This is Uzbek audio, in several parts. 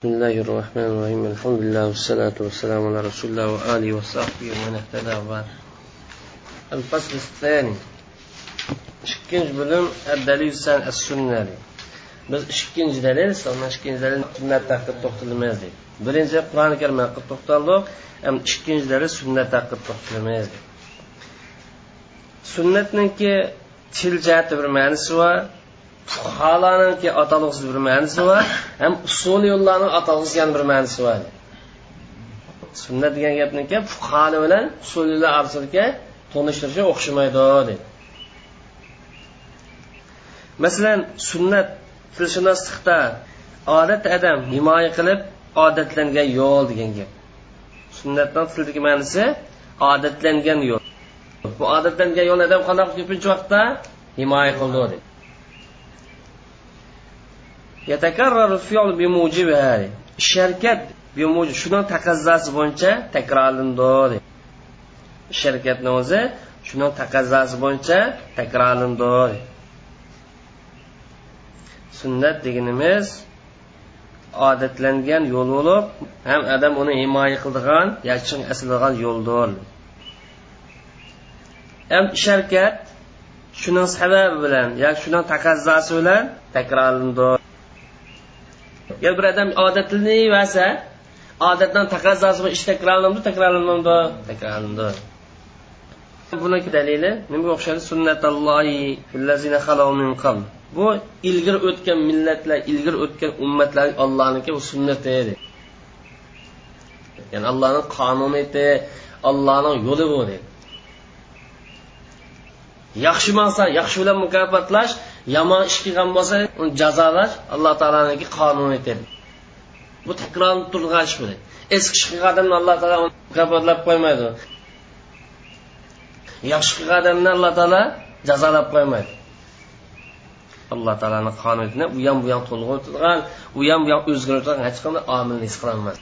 بسم الله الرحمن الرحيم الحمد لله والصلاة والسلام على رسول الله وآله وصحبه ومن اهتدى وبعد الفصل الثاني شكينج بلوم الدليل سان السنة بس شكينج دليل سان شكينج دليل سنة تاقد تقت المازي بلين زي قرآن كرم اقد تقت الله ام شكينج دليل سنة تاقد تقت المازي سنة ننكي تلجات برمانسوا fuqarolarniki atalg'isiz bir ma'nosi bor ham usul yo'llarni atalg'usiz bir ma'nosi bor. Sunnat degan gapniki fuqaro bilan usullar orasidagi to'nishtirishi o'xshamaydi deydi masalan sunnat tilshunoslikda odat adam himoya qilib odatlangan yo'l degan gap. Sunnatdan tildagi ma'nosi odatlangan yo'l. Bu odatlangan yo'l adam qanday ko'pincha vaqtda himoya qildi dedi. يتكرر الفعل بموجبها sharkat بموجب shuni taqozosi bo'yicha takrorlandi sharkatni o'zi shuni taqozosi bo'yicha takrorlandi sunnat deganimiz odatlangan yo'l bo'lib ham odam uni himoya qiladigan yoki asligan yo'ldir ham sharkat shuning sababi bilan yoki shuning taqozosi bilan takrorlandi agar bir odam odatlanversa odatdan taqozosi ish takrorlanadi takrorlanadi takrorlanadi buniki dalili nimaga o'xshaydi? Sunnatollohi bu ilgari o'tgan millatlar ilgari o'tgan ummatlar ollohniki bu sunnati edi. Ya'ni allohning qonuni edi allohning yo'li bu yaxshi bo'lsa yaxshi bilan mukofotlash yomon ish qilgan bo'lsa uni jazolash alloh taoloniki qonuni bu takrorlanib turgan ish bo'ladi. Eski ish qilgan odamni alloh taolo mukofotlab qo'ymaydi. Yaxshi qilgan odamni alloh taolo jazolab qo'ymaydi. Alloh taoloni qonunini u ham bu ham to'lg'ib turgan u ham bu ham o'zgarib turgan hech qanday omilni his qilolmas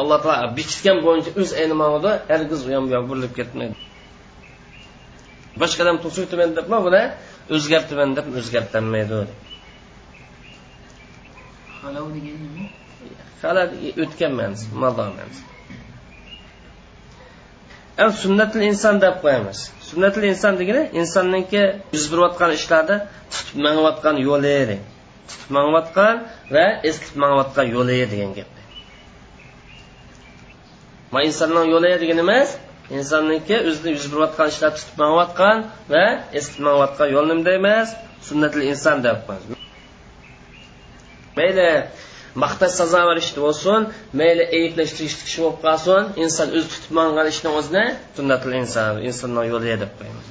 alloh taolo bekitgan bo'yicha o'z aynimog'ida hargiz u ham bu ham burilib ketmaydi. Boshqadan to'sibdiman debmi buni? O'zgartiman deb halov nima? Halal o'tgan ma'nosi mado ma'nosi sunnatil inson deb qo'yamiz. Sunnatil inson degani insonniki yuz berayotgan ishlarda tutib mangayotgan yo'li tutib mangayotgan va eslatib mangayotgan yo'li degan gap ma insonning yo'li deganimiz insonniki o'zini yuz berayotgan ishlar tutib va eskitmayotgan yo'l nimda emas sunnatil inson deb qo'yamiz. Mayli maqtash sazovor ish bo'lsin mayli ayblashtirish kishi bo'lib qolsin inson o'zi tutib mangan ishni o'zini sunnatil inson insonni yo'li deb qo'yamiz.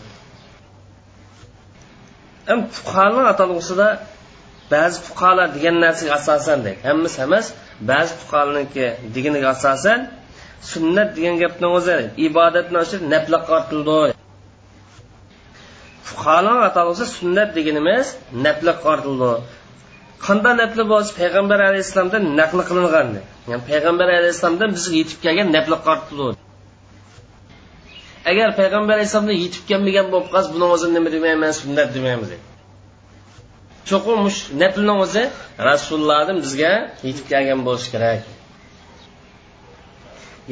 Fuqarolar atalg'usida ba'zi fuqarolar degan narsaga asosan deydi hammasi emas ba'zi fuqarolarniki deganiga asosan sunnat degan gapni o'zi ibodatni oshirib nafla qortildi fuqarolar atalg'usi sunnat deganimiz nafla qortildi qanday nafli bo'lsa payg'ambar alayhissalomdan naql qilingan ya'ni payg'ambar alayhissalomdan bizga yetib kelgan nafli qortildi agar payg'ambar alayhissalomdan yetib kelmagan bo'lib qolsa buni o'zini nima demayman sunnat demaymiz cho'qim naflni o'zi rasulullohdan bizga yetib kelgan bo'lishi kerak.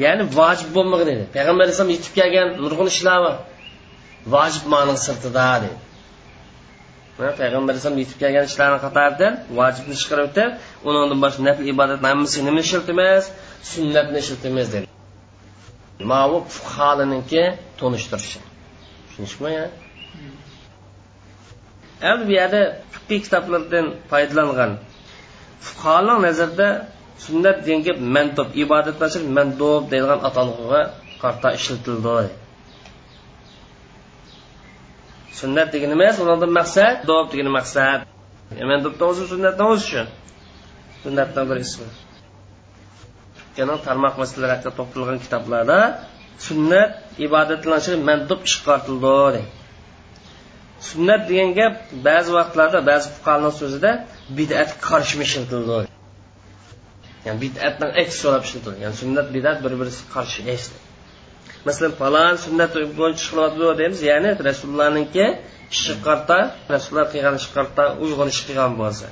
Ya'ni vojib bo'lmagan edi. Payg'ambar alayhisalom yetib kelgan nurg'un ishlar bor. Vojib ma'ni sirtida dedi. Payg'ambar alayhisalom yetib kelgan ishlarni qatoridan vojibni chiqarib o'tib undan boshqa nafl ibodatni hammasiga nima ishlatamiz sunnatni ishlatamiz dedi. Mavu fuholiniki to'nishtirishi tushunishmi endi bu yerda fiqiy kitoblardan foydalangan fuqarolar nazarida sunnat degan gap mantob ibodatlar mandob deydigan atalg'iga qarta ishlatildi. Sunnat degani emas ulardan maqsad dob degani maqsad. E, Mandobdan o'zi sunnatdan o'zi shu sunnatdan bir ismi. Yana tarmoq masalalar haqida to'xtalgan kitoblarda sunnat ibodatlanishini mandob ish qartildi sunnat degan gap ba'zi vaqtlarda ba'zi fuqarolar so'zida bid'atga qarshimi ishlatildi. Ya'ni bid'atdan aks so'rab ya'ni sunnat bid'at bir birisi qarshi esli masalan falon sunnat bo'yicha ish qilyapti deymiz. Ya'ni rasulullohniki ishi qarta rasululloh qilgan ish qarta uyg'un ish qilgan bo'lsa.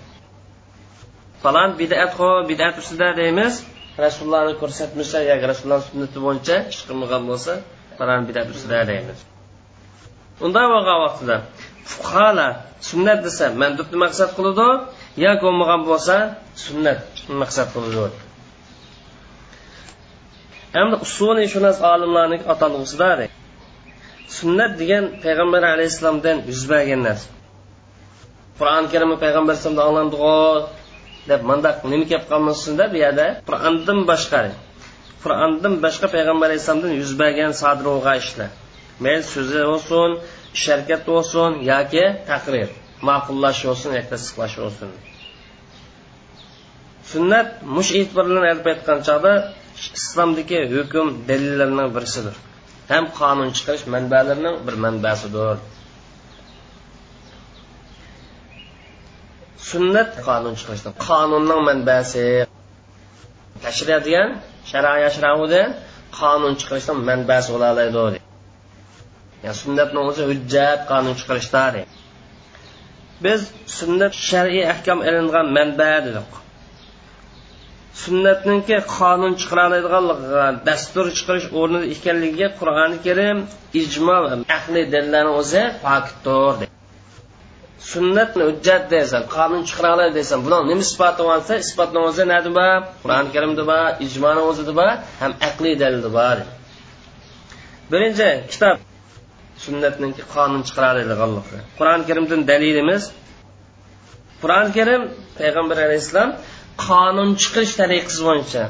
Falon bidat ho bidat ustida deymiz. Rasulullohni ko'rsatmasa yoki rasululloh sunnati bo'yicha ish qilmagan bo'lsa falon bidat ustida deymiz. Unday bo'lgan vaqtida fuqarolar sunnat desa mandubni maqsad qiladi. Yoki bo'lmagan bo'lsa sunnat maqsad qiladi endi usuliy shunas olimlarni atalg'usida sunnat degan payg'ambar alayhissalomdan yuz bergan narsa qur'oni karimni payg'ambar alayhisalomdan deb mandaq nima kelib qolmasin deb bu yerda qur'ondan boshqa qur'ondan boshqa payg'ambar alayhissalomdan yuz bergan sodir bo'lgan ishlar mayli so'zi bo'lsin sharkat bo'lsin yoki taqrir ma'qullash bo'lsin yoki tasdiqlash bo'lsin. Sunnat mush e'tibor bilan olib aytgan chog'da islomdagi hukm dalillarining birisidir. Ham qonun chiqarish manbalarining bir manbasidir. Sunnat qonun chiqarishdan qonunning manbasi tashriya degan shara yashraudi qonun chiqarishdan manbasi bo'la oladi yani sunnatni o'zi hujjat qonun chiqarishda. Biz sunnat shar'iy ahkam ilingan manba dedik. Sunnatninki qonun chiqara oladiganligiga dastur chiqarish o'rnida ekanligiga qur'oni karim ijmo ahli dalillarni o'zi pokitdir sunnatni hujjat desan qonun chiqara oladi deysan buni nima isboti bo'lsa isbotni o'zi nada bor? Qur'oni karimda bor ijmoni o'zida bor ham aqliy dalilda bor. Birinchi kitob. Sunnatniki qonun chiqara qur'oni karimdan dalilimiz qur'oni karim payg'ambar alayhissalom qonun chiqish tariqasi bo'yicha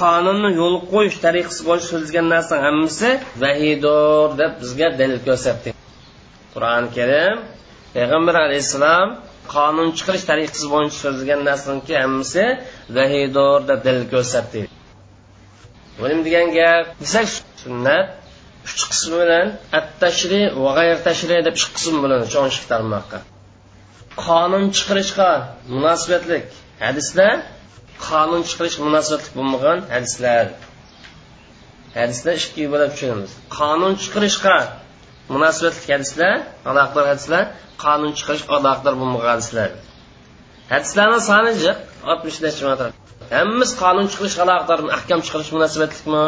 qonunni yo'l qo'yish tariqasi bo'yicha so'zlagan narsa hammasi vahiydur deb bizga dalil ko'rsatdi. Qur'oni karim payg'ambar alayhissalom qonun chiqarish tariqasi bo'yicha so'zlagan narsaniki hammasi vahiydur deb dalil ko'rsatdi. Bu nima degan gap desak sunnat uch qismi bilan at tashri va g'ayr tashri deb uch qism bilan cho'ngishib tarmoqqa. Qonun chiqarishga munosabatlik. Hadislar qonun chiqarish munosibatlik bo'lmagan hadislar. Hadislar ikki bo'lib tushunamiz. Qonun chiqarishga munosabatli hadislar aloqador hadislar qonun chiqarish aloqador bo'lmagan hadislar. Hadislarni soni jiq oltmish necha hammasi qonun chiqarish aloqador ahkam chiqarish munosabatlikmi?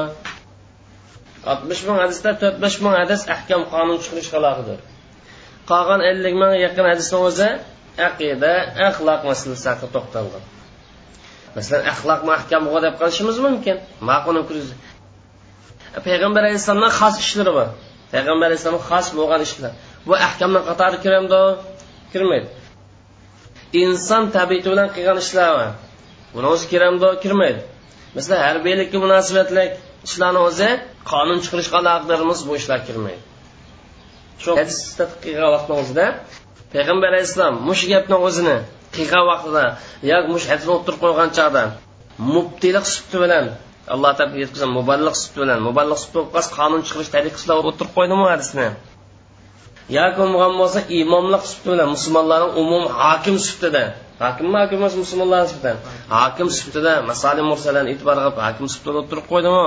Oltmish ming hadisda to'rt besh ming hadis ahkam qonun chiqarish haloqidir qolgan ellik mingga yaqin hadisni o'zi aqida axloq masalasi haqida to'xtalgan masalan axloq mahkam deb qolishimiz mumkin. Ma'qul payg'ambar alayhissalomni xos ishlari bor. Payg'ambar alayhissalom xos bo'lgan ishlar. Bu ahkamni qatori kiramdi kirmaydi. Inson tabiati bilan qilgan ishlar buni o'zi kiramdi kirmaydi. Masalan harbiylikka munosabatli ishlarni o'zi qonun chiqarishga aloqadarimiz bu ishlar kirmaydi. Shu hadis qilgan vaqtni o'zida payg'ambar alayhissalom mush gapni o'zini qilgan vaqtida yoki mush hadisni o'tirib qo'ygan chog'da mubtiliq sufti bilan alloh taolo yetkazgan muballiq sufti bilan muballiq sufti bo'lib qonun chiqarish tariqasida o'tirib qo'ydimi hadisni? Yoki bo'lmagan bo'lsa imomlik sufti bilan musulmonlarning umum hokim suftida hokim hokim emas musulmonlar suftidan hokim suftida masali mursalarni e'tibor qilib hokim suftida o'tirib qo'ydimi?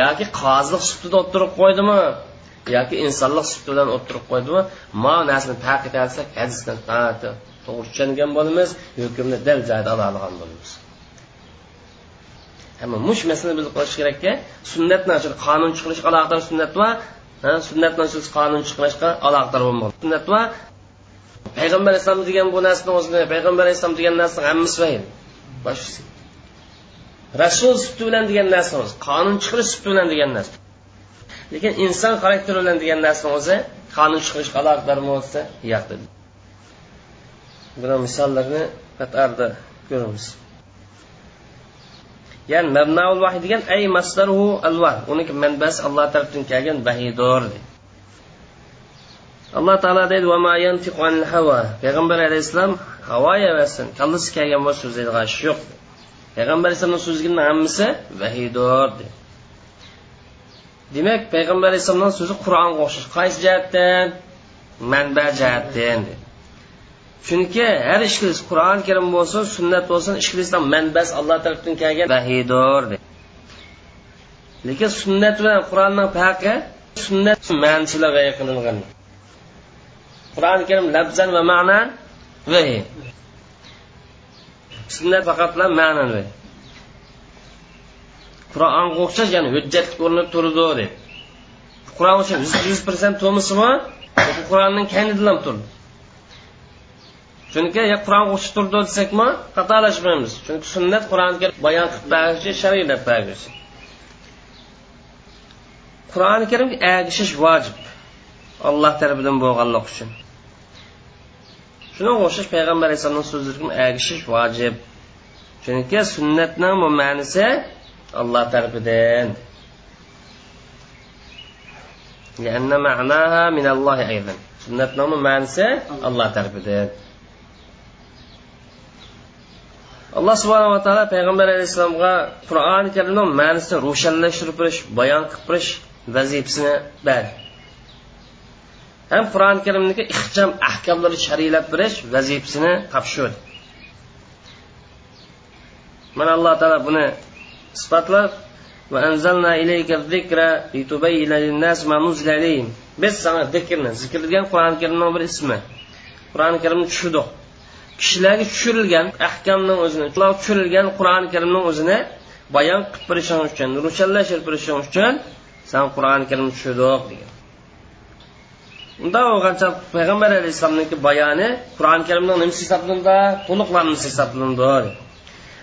Yoki qozilik sutida o'tirib qo'ydimi? Yoki insonlik sufti bilan o'tirib qo'ydimi? Ma narsani taqid qilsak hadisdan to'g'ri tushungan bo'lamiz hukmni dal joyida ola olgan bo'lamiz. Hamma mush masalani biz qilish kerakki sunnatni qonun chiqarishga aloqador sunnat va sunnatni qonun chiqarishga aloqador bo'lmoq sunnat va payg'ambar alayhissalom degan bu narsani o'zini payg'ambar alayhissalom degan narsani hammasi vahim rasul suti bilan degan narsa o'zi qonun chiqarish suti bilan degan narsa. Lekin inson xarakteri bilan degan narsani o'zi qonun chiqarishga aloqador bo'lsa yo'q dedi. Buni misollarni qatorda ko'ramiz. Ya'ni mabnaul vahiy degan ay masdaruhu alvah uniki manbasi alloh tarafdan kelgan vahiydir alloh taolo deydi va yantiqu anil havo payg'ambar alayhissalom havo emassin kallasi kelgan bo'lsa so'zlaydigan ish yo'q payg'ambar alayhisalomni so'zlagan hammasi vahiydir demak payg'ambar alayhissalomni so'zi qur'onga o'xshash. Qaysi jihatdan? Manba jihatdan chunki har ishqilish qur'oni karim bo'lsin sunnat bo'lsin ishqilishdan manbasi alloh tarafdan kelgan vahiydir lekin sunnat bilan qur'onning farqi sunnat ma'nisilarga qilingan qur'oni karim labzan va ma'nan vahiy. Sunnat faqatla ma'naviy qur'onga o'xshash ya'ni hujjat ko'rinib turdi deb. Qur'on uchun yuz persent to'misimi qur'onning kandidan ham turdi. Chunki qur'onga o'xshab turdi desakmi xatolashmaymiz chunki sunnat qur'onga bayon qilib beruvchi shariat beruvchi qur'oni karimga agishish vojib. Alloh tarafidan bo'lganlik uchun. Şuna qoşuş Peyğəmbər Əsəlamın sözlərinin əqişiş vacib. Çünki sünnətlə bu mənisi Allah tərəfindən. Yəni mənaha min Allah aydan. Sünnətlə bu mənisi Allah tərəfindən. Allah subhanahu va taala payg'ambar alayhissalomga qur'oni karimni ma'nisini ro'shanlashtirib berish bayon qilib berish vazifasini berdi ham qur'oni karimniki ixcham ahkomlarni sharhlab berish vazifasini topshirdi. Mana alloh taolo buni isbotlab biz sana zikrni zikr degan qur'oni karimni bir ismi. Qur'oni karimni tushirdik. Kishilarga tushirilgan ahkamning o'zini tushirilgan qur'oni karimning o'zini bayon qilib berishing uchun ro'shanlashtirib berishing uchun san qur'oni karimni tushirdik degan. Unda bo'lgancha payg'ambar alayhissalomniki bayoni qur'oni karimning nimasi hisoblanadi? To'liqlanmasi hisoblanadi.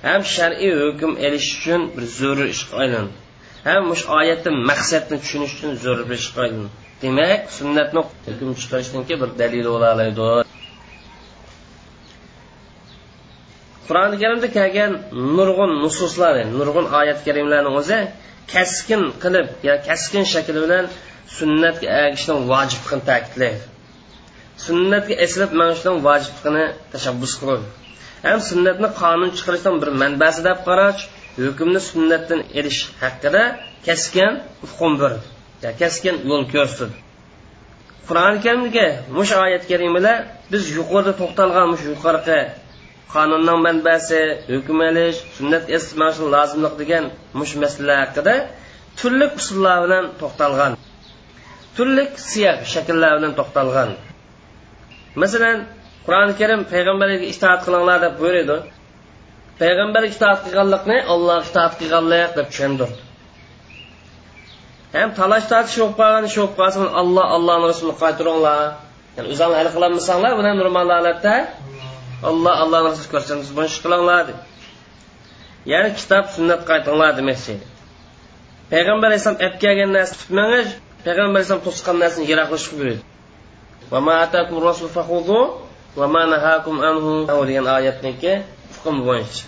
Ham shar'iy hukm elish uchun bir zarur ishga aylandi ham shu oyatni maqsadni tushunish uchun zarur bir ishga aylandi demak sunnatni hukm chiqarishniki bir dalil bo'la oladi qur'oni karimda kelgan nurg'un nususlar nurg'un oyat karimlarni o'zi kaskin qilib yo kaskin shakl bilan sunnatga ergishishni vojibligini ta'kidlaydi sunnatga eslab manishdan vojibligini tashabbus qiladi ham sunnatni qonun chiqarishdan bir manbasi deb qarash hukmni sunnatdan erish haqida kaskin hukm bir kaskin yo'l ko'rsatdi qur'oni karimga mush oyat karimalar biz yuqorida to'xtalgan mush yuqorqi qonunning manbasi hukm elish sunnat esmash lozimlik degan mush masala haqida turli usullar bilan to'xtalgan. Turli siyaq shakllar bilan to'xtalgan. Masalan qur'oni karim payg'ambarga itoat qilinglar deb buyuradi payg'ambarga itoat qilganlikni olloh itoat qilganlik deb tushundirdi ham talash tortish bo'lib qolgan ish bo'lib qolsin alloh allohni rasulini qaytaringlar. Yani o'zinglar hal qilolmasanglar buni normal holatda alloh allohni rasuli ko'rsatamiz buni ish qilinglar deb. Ya'ni kitob sunnat qaytinglar demoqchi payg'ambar alayhissalom olib kelgan narsa tutmangiz payg'ambar alayhissalom to'sgan narsani yiroqlashib buyurdi degan oyatniki hukm bo'yicha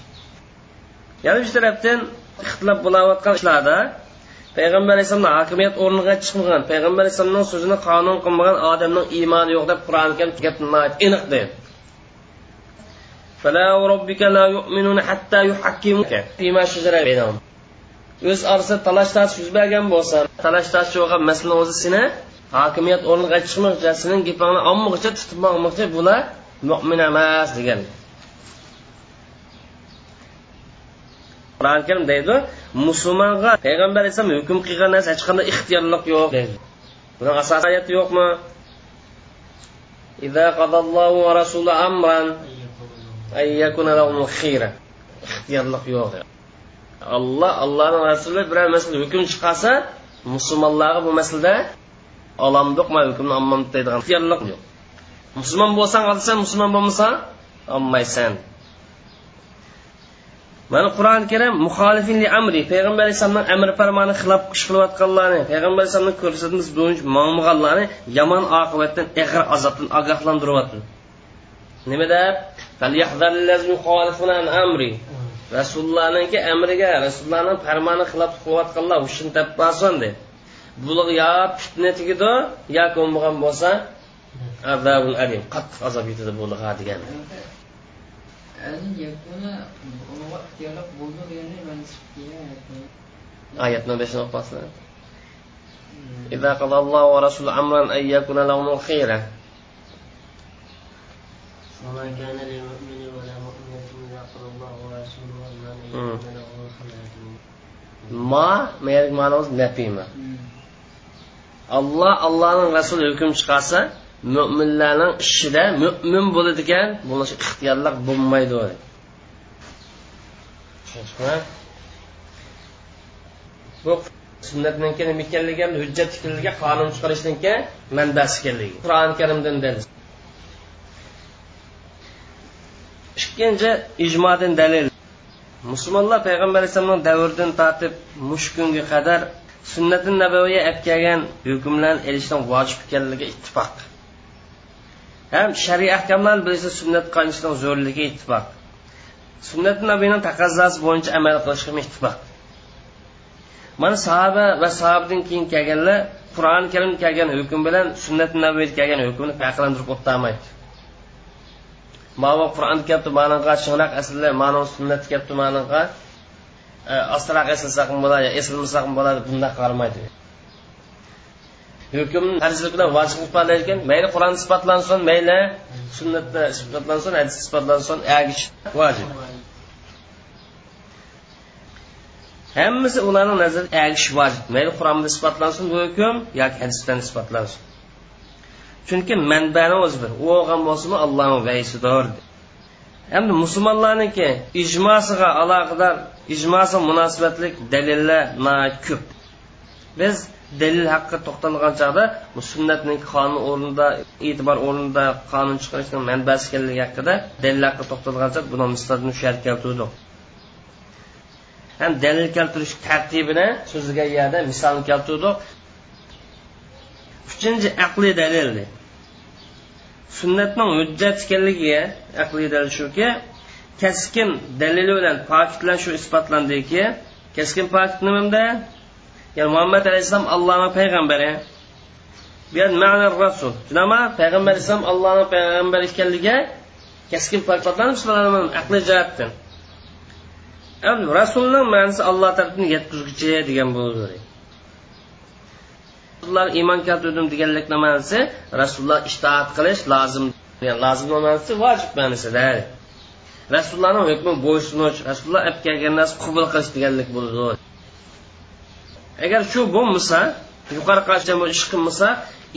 yana bir tarafdan ixtilof bo'layotgan ishlarda payg'ambar alayhissalomni hokimiyat o'rniga chiqmagan payg'ambar alayhissalomning so'zini qonun qilmagan odamning iymoni yo'q deb qur'oni karim aniq deydi فلا وربك لا يؤمنون حتى يحكموك فيما شجر بينهم o'z orasida talash tarish yuz bergan bo'lsa talash tarish bo'lgan masalani o'zi seni hokimiyat o'rniga chiqmoqchi sening gapingni olmoqchi tutib olmoqchi bular mo'min emas degan. Qur'oni karim deydi musulmonga payg'ambar alayhisalom hukm qilgan narsa hech qanday ixtiyorlik yo'q. Deydi. Buni asosiyati yo'qmi? Ixtiyorlik yo'q. Alloh allohni rasuli biror masalada hukm chiqarsa musulmonlarga bu masalada olamdiqma hukmni olmam deydigan ixtiyorlik yo'q. Musulmon bo'lsang olasan musulmon bo'lmasang olmaysan. Mana qur'oni karim muxolifin amri payg'ambar alayhissalomning amri farmoni xilof ish qilayotganlarni payg'ambar alayhissalomni ko'rsatmasi bo'yicha mangmaganlarni yomon oqibatdan ig'ir azobdan ogohlantiryapti. Nima deb? amri rasulullohniki amriga rasulullohning farmoni xilof qilayotganlar hushini topmasin deb buliq yo fitna tegidi yo ko'nmagan bo'lsa azabul alim qattiq azob yetadi buliqa degan oyatni beshini o'qibasizlar إذا قضى الله ورسوله أمرا أن يكون لهم الخيرة وما كان للمؤمن Hmm. ma buyerdagi ma'nosi nafima. Alloh allohning rasuli hukm chiqarsa mo'minlarning ishida mo'min bo'ladigan bo'lish ixtiyorlik bo'lmaydi bu sunnatdan nima ekanligi hujjat ekanligi qonun chiqarishdan keyin manbasi ekanligi. Qur'oni karimdan dalil. Ikkinchi ijmodan dalil. Musulmonlar payg'ambar alayhissalomning davridan tortib mush kunga qadar sunnati nabaviya olib kelgan hukmlarni ilishdan vojib ekanligi ittifoq. Ham shariy ahkomlarni bilsa sunnat qilishdan zo'rligi ittifoq. Sunnati nabiyning taqozosi bo'yicha amal qilishga ittifoq. Mana sahoba va sahobadan keyin kelganlar qur'oni karim kelgan hukm bilan sunnati nabiyda kelgan hukmni farqlantirib o'tolmaydi. Ma'no qur'on kelibdi manaqa chinroq aslida ma'no sunnat kelibdi manaqa e, ostroq eslasak bo'ladi eslamasak bo'ladi bunday qaramaydi hukm farzlik bilan vojib ifodalaydi ekan mayli qur'on sifatlansin mayli sunnatda sifatlansin hadis sifatlansin agish vojib. Hammasi ularning nazarida agish vojib. Mayli qur'onda sifatlansin bu hukm yoki hadisdan sifatlansin. Chunki manbani o'zi bir. U olgan bo'lsinmi allohni vaysidir. Endi musulmonlarniki ijmosiga aloqador ijmosi munosabatli dalillar ko'p biz dalil haqqa to'xtalgan chog'da bu sunnatning qonun o'rnida e'tibor o'rnida qonun chiqarishning manbasi ekanligi haqida dalil haqqa to'xtalgancha buni mislni shart keltirdik ham dalil keltirish tartibini so'zlagan yerda misolni keltirdik uchinchi aqliy dalil. Sunnatning hujjat ekanligiga aqliy dalil shuki kaskin dalili bilan pokitlar shu isbotlandiki kaskin pokit nimada ya'ni muhammad alayhissalom allohni payg'ambari. Bu ma'na rasul. Nima payg'ambar alayhissalom allohni payg'ambari ekanligiga kaskin pokitlanib aqliy jihatdan rasulni ma'nosi alloh tarafidan yetkazguchi degan bo'ladi rasululloh iymon keltirdim deganlik ma'nosi rasululloh itoat qilish lozim lozim ma'nosi vojib ma'nosida rasulullohni hukmi bo'ysunish rasululloh olib kelgan narsani qubul qilish deganlik bo'ladi agar shu bo'lmasa yuqori qarashdan bu ish qilmasa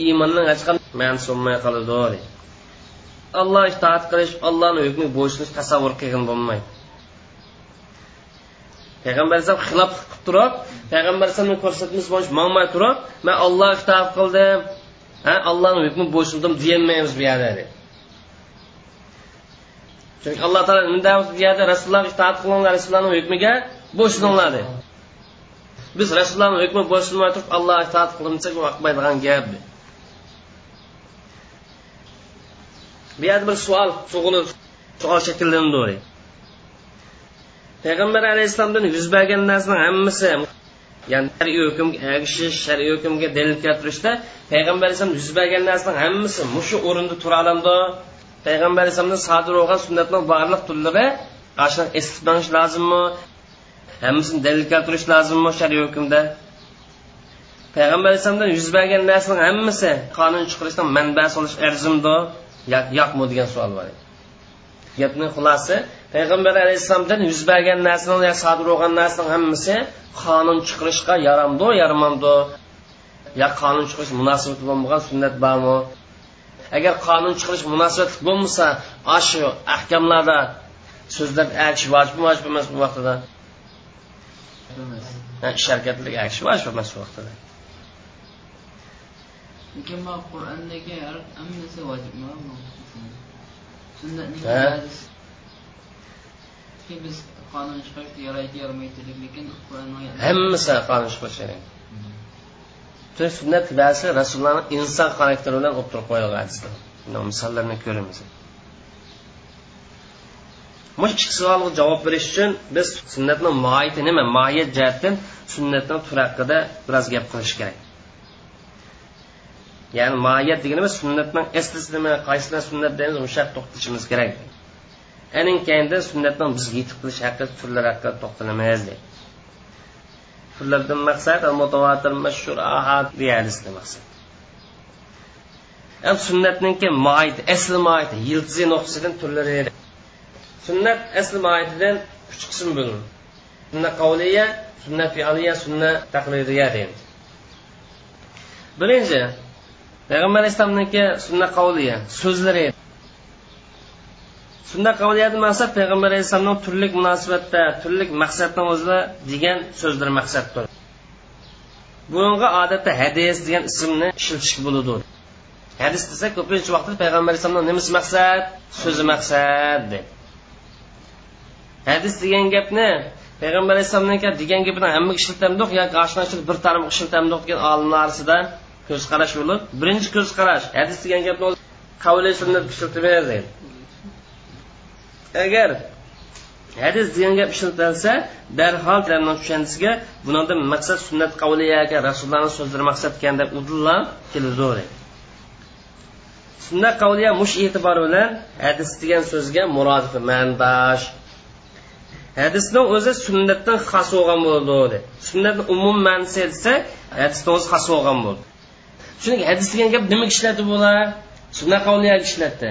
iymonning hech qanday ma'nosi bo'lmay qoladi. Alloh itoat qilish allohni hukmi bo'ysunish tasavvur qilgan bo'lmaydi. Payg'ambar alayhisalom xilof qilib turib payg'ambar alayhisalomni ko'rsatmasi bo'yicha mangmay turib man olloh itoat qildim ha allohni hukmi bo'ysundim deyolmaymiz bu yerda chunki alloh taolo nima bu yerda rasulullohga itoat qilinglar rasulullohni hukmiga bo'ysuninglar deydi biz rasulullohni hukmi bo'ysunmay turib allohga itoat qildim desak bu yoqmaydigan gap bu yerda bir savol tug'ilib savol shakllandi payg'ambar alayhissalomdan yuz bergan narsaning hammasi ya'ni shar'iy hukmga ergishish shar'iy hukmga dalil keltirishda payg'ambar alayhisalom yuz bergan narsaning hammasi mushu o'rinda tura olamdi payg'ambar alayhisalomdan sodir bo'lgan sunnatning barliq turlari ashuni eslish lozimmi hammasini dalil keltirish lozimmi shar'iy hukmda payg'ambar alayhisalomdan yuz bergan narsaning hammasi qonun chiqarishdan manbasi bo'lish arzimdi yo'qmi degan savol bor gapni xulosasi payg'ambar alayhissalomdan yuz bergan narsaning sodir bo'lgan narsaning hammasi qonun chiqarishga yaramdi yaramamdi yo qonun chiqarish munosabati bo'lmagan sunnat bormi? Agar qonun chiqarish munosabati bo'lmasa shu ahkamlarda so'zlar akish vojib vojib emas bu vaqtida. Ish harakatlik akish vojib emas bu vaqtida. Lekin qur'ondagi hammasi vojibmi sunnatning biz qonun chiqarish yaraydi yaramaydi lekin hammasi qonun chiqarish kerak. To sunnat ba'zi rasulullohni inson xarakteri bilan o'tirib qo'yilgan hadislar misollarni ko'ramiz. Mush ikki savolga javob berish uchun biz sunnatni mohiyati nima? Mohiyat jihatdan sunnatni turi haqida biroz gap qilish kerak. Ya'ni mohiyat deganimiz sunnatning aslisi nima qaysi sunnat deymiz o'sha to'xtalishimiz kerak. Aning keyinda sunnatdan bizga yetib qilish haqida turlar haqida to'xtalamiz deydi. Turlardan maqsad mutavotir mashhur ahad deya hadisda maqsad. Ham sunnatninki moyiti asli moyiti yildizi nuqtasidan turlari sunnat asli moyitidan uch qism bo'linadi sunnat qavliya sunnat fialiya sunna taqliriya deymiz birinchi payg'ambar alayhissalomniki sunna qavliya so'zlari shunda qabiliyati maqsad payg'ambar alayhissalomning turli munosabatda turli maqsadni o'zida degan so'zlar maqsaddir. Bunga odatda hadis degan ismni ishlatish bo'ladi. Hadis desa ko'pincha vaqtda payg'ambar alayhissalomni nimasi maqsad? So'zi maqsad deb. Hadis degan gapni payg'ambar alayhissalomniki degan gapini hammaga ishlatamdiq yoki oshnachilik bir taraf ishlatamdiq degan olimlar orasida ko'z qarash bo'lib birinchi ko'z qarash hadis degan gapni qavli sunnat ishlatilmaydi agar hadis degan gap ishlatilsa darhol tushunchasiga bundan maqsad sunnat qavliyaga rasulullohni so'zlari maqsad ekan deb udillan keladi sunnat qavliya mush e'tibori bilan hadis degan so'zga murodifi mandosh hadisni o'zi sunnatdan xos bo'lgan bo'ldi sunnatni umum ma'nosi desa hadisni o'zi xos bo'lgan bo'ldi. Chunki hadis degan gap nimaga ishlatib bo'lar? Sunnat qavliyaga ishlatdi?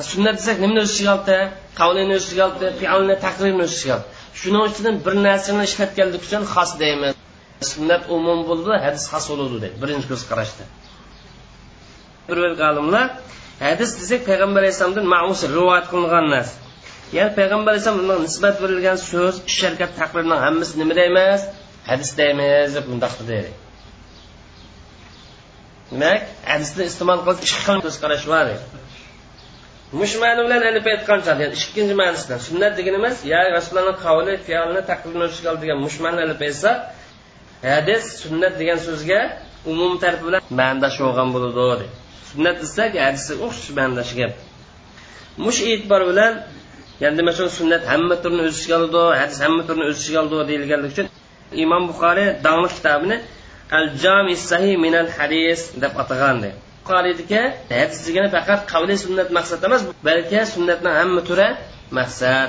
Sunnat desak nimani o'z ichiga oldi qavlini o'z ichiga oldi fe'lni taqrirni o'z ichiga oldi shuning uchun bir narsani ishlatganlik uchun xos deymiz. Sunnat umum bo'ldi hadis xos bo'ladi deydi birinchi ko'z qarashda. Bir olimlar hadis desak payg'ambar alayhissalomdan ma'us rivoyat qilingan narsa ya'ni payg'ambar alayhissalomga nisbat berilgan so'z ish harakat taqrirni hammasi nima deymiz? Hadis deymiz deb bundoq deydi demak hadisni iste'mol qilib ikki xil ko'z qarash bor mush ma'ni bilan alif aytgancha yani ikkinchi ma'nisidan. Sunnat deganimiz ya rasulullohni qavli fe'lini taqrirni o'z ichiga mush ma'ni alif aytsa hadis sunnat degan so'zga umum tarif bilan ma'ndash bo'lgan bo'ladi sunnat desak hadisga o'xshash ma'ndash gap. Mush e'tibor bilan ya'ni demak sunnat hamma turini o'z ichiga oladi hadis hamma turini o'z ichiga oladi deyilganligi uchun imom buxoriy dongli kitobini al jami sahih minal hadis deb atagandi buxoriydagi hadis degani faqat qavliy sunnat maqsad emas balki sunnatni hamma turi maqsad.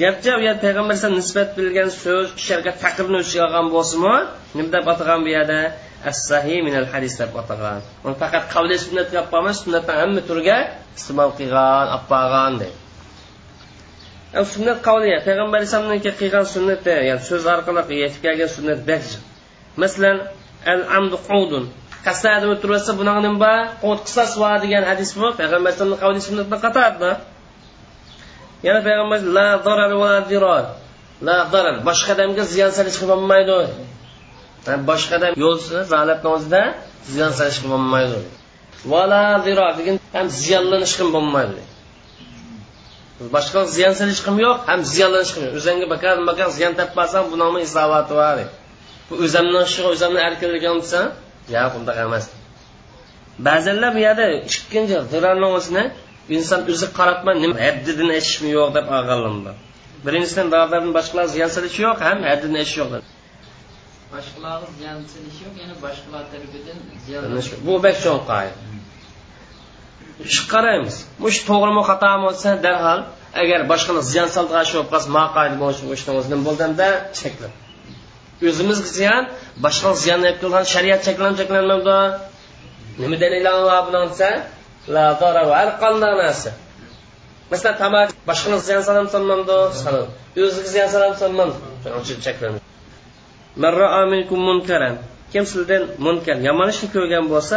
Garchi u yerda payg'ambar nisbat bilgan so'z sharga taqibni o'z ichiga olgan bo'lsinmi? Nima deb atagan bu yerda? Assahiy minal hadis deb atagan uni faqat qavliy sunnat deb qolmas sunnatni hamma turiga iste'mol qilgan olib qolgan deydi sunnat qavliya. Payg'ambar alayhisalomniki qilgan sunnati ya'ni so'z orqali yetib kelgan sunnat masalan al amdu qudun. Qasad o'tirsa bunaqa nima bor qut qisas degan hadis bor payg'ambar alayhisalomni qavli sunnatni yana payg'ambar la zarar va zirar la zarar boshqa odamga ziyon solishga bo'lmaydi boshqa odam yo'lsiz zalatni o'zida ziyon solishga bo'lmaydi vala zirar degan ham ziyonlanishga bo'lmaydi boshqa ziyon solishqim yo'q ham ziyonlanishqim yo'q. O'zingga bakar bakar ziyon topmasang bunaqa isovati bor. Bu o'zimni ishi o'zimni erkinligim desa yo'q undoq emas. Ba'zanlar bu yerda ikkinchi o'zini inson o'zi qarabman nima haddidan eshishmi yo'q deb olganlar birinchidan dog'larni boshqalar ziyon solishi yo'q ham haddidan eshish yo'q boshqalarga ziyon solishi yo'q ya'ni boshqalar tarafidan bu bek cho'ng qoida ish qaraymiz mush to'g'rimi xatomi bo'lsa darhol agar boshqani ziyon soldigan shu bo'lib qolsa maqoid o'zi nima bo'ldimda cheklab o'zimizga ziyon boshqa ziyon olib shariat cheklanib cheklanmadi nima dalillar desa narsa? Masalan tamaki boshqani ziyon solam solmamdi o'ziga ziyon solam solmamdi kim sizdan munkar yomon ishni ko'rgan bo'lsa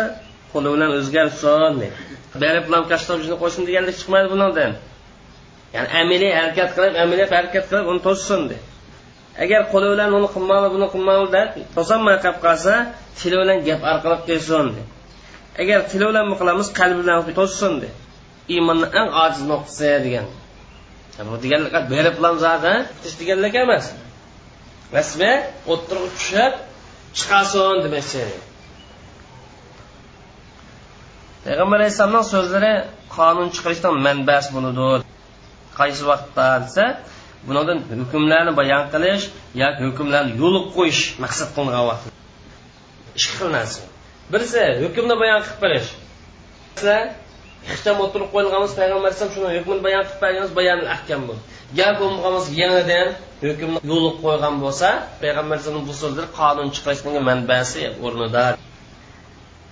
qo'li bilan o'zgarsin deydi berib lamkashni qo'ysin deganlik chiqmaydi bundan. Ya'ni amiliy harakat qilib amiliy harakat qilib uni to'ssin deydi agar qo'li bilan uni qilmadi buni qilmadi deb to'solmay qolib qolsa tili bilan gap orqali qilsin agar tili bilan qilamiz qalbi bilan to'ssin de. Iymonni eng ojiz nuqtasi degan. Bu deganlik berib tish deganlik emas. Rasmi o'ttirib tushib chiqasin demoqchi payg'ambar alayhissalomning so'zlari qonun chiqarishdan manbasi bo'ladi qaysi vaqtda desa bunodan hukmlarni bayon qilish yoki hukmlarni yo'l qo'yish maqsad qilingan vaqt. Ikki xil narsa birisi hukmni bayon qilib berish. Ixcham o'tirib qo'yilganmiz payg'ambar alayhisalom shuni hukmni bayon qilib berganmiz bayonil ahkam bu. Gap bo'lmaganmiz yangidan hukmni yo'l qo'ygan bo'lsa payg'ambar alayhisalom bu so'zlar qonun chiqarishning manbasi o'rnida.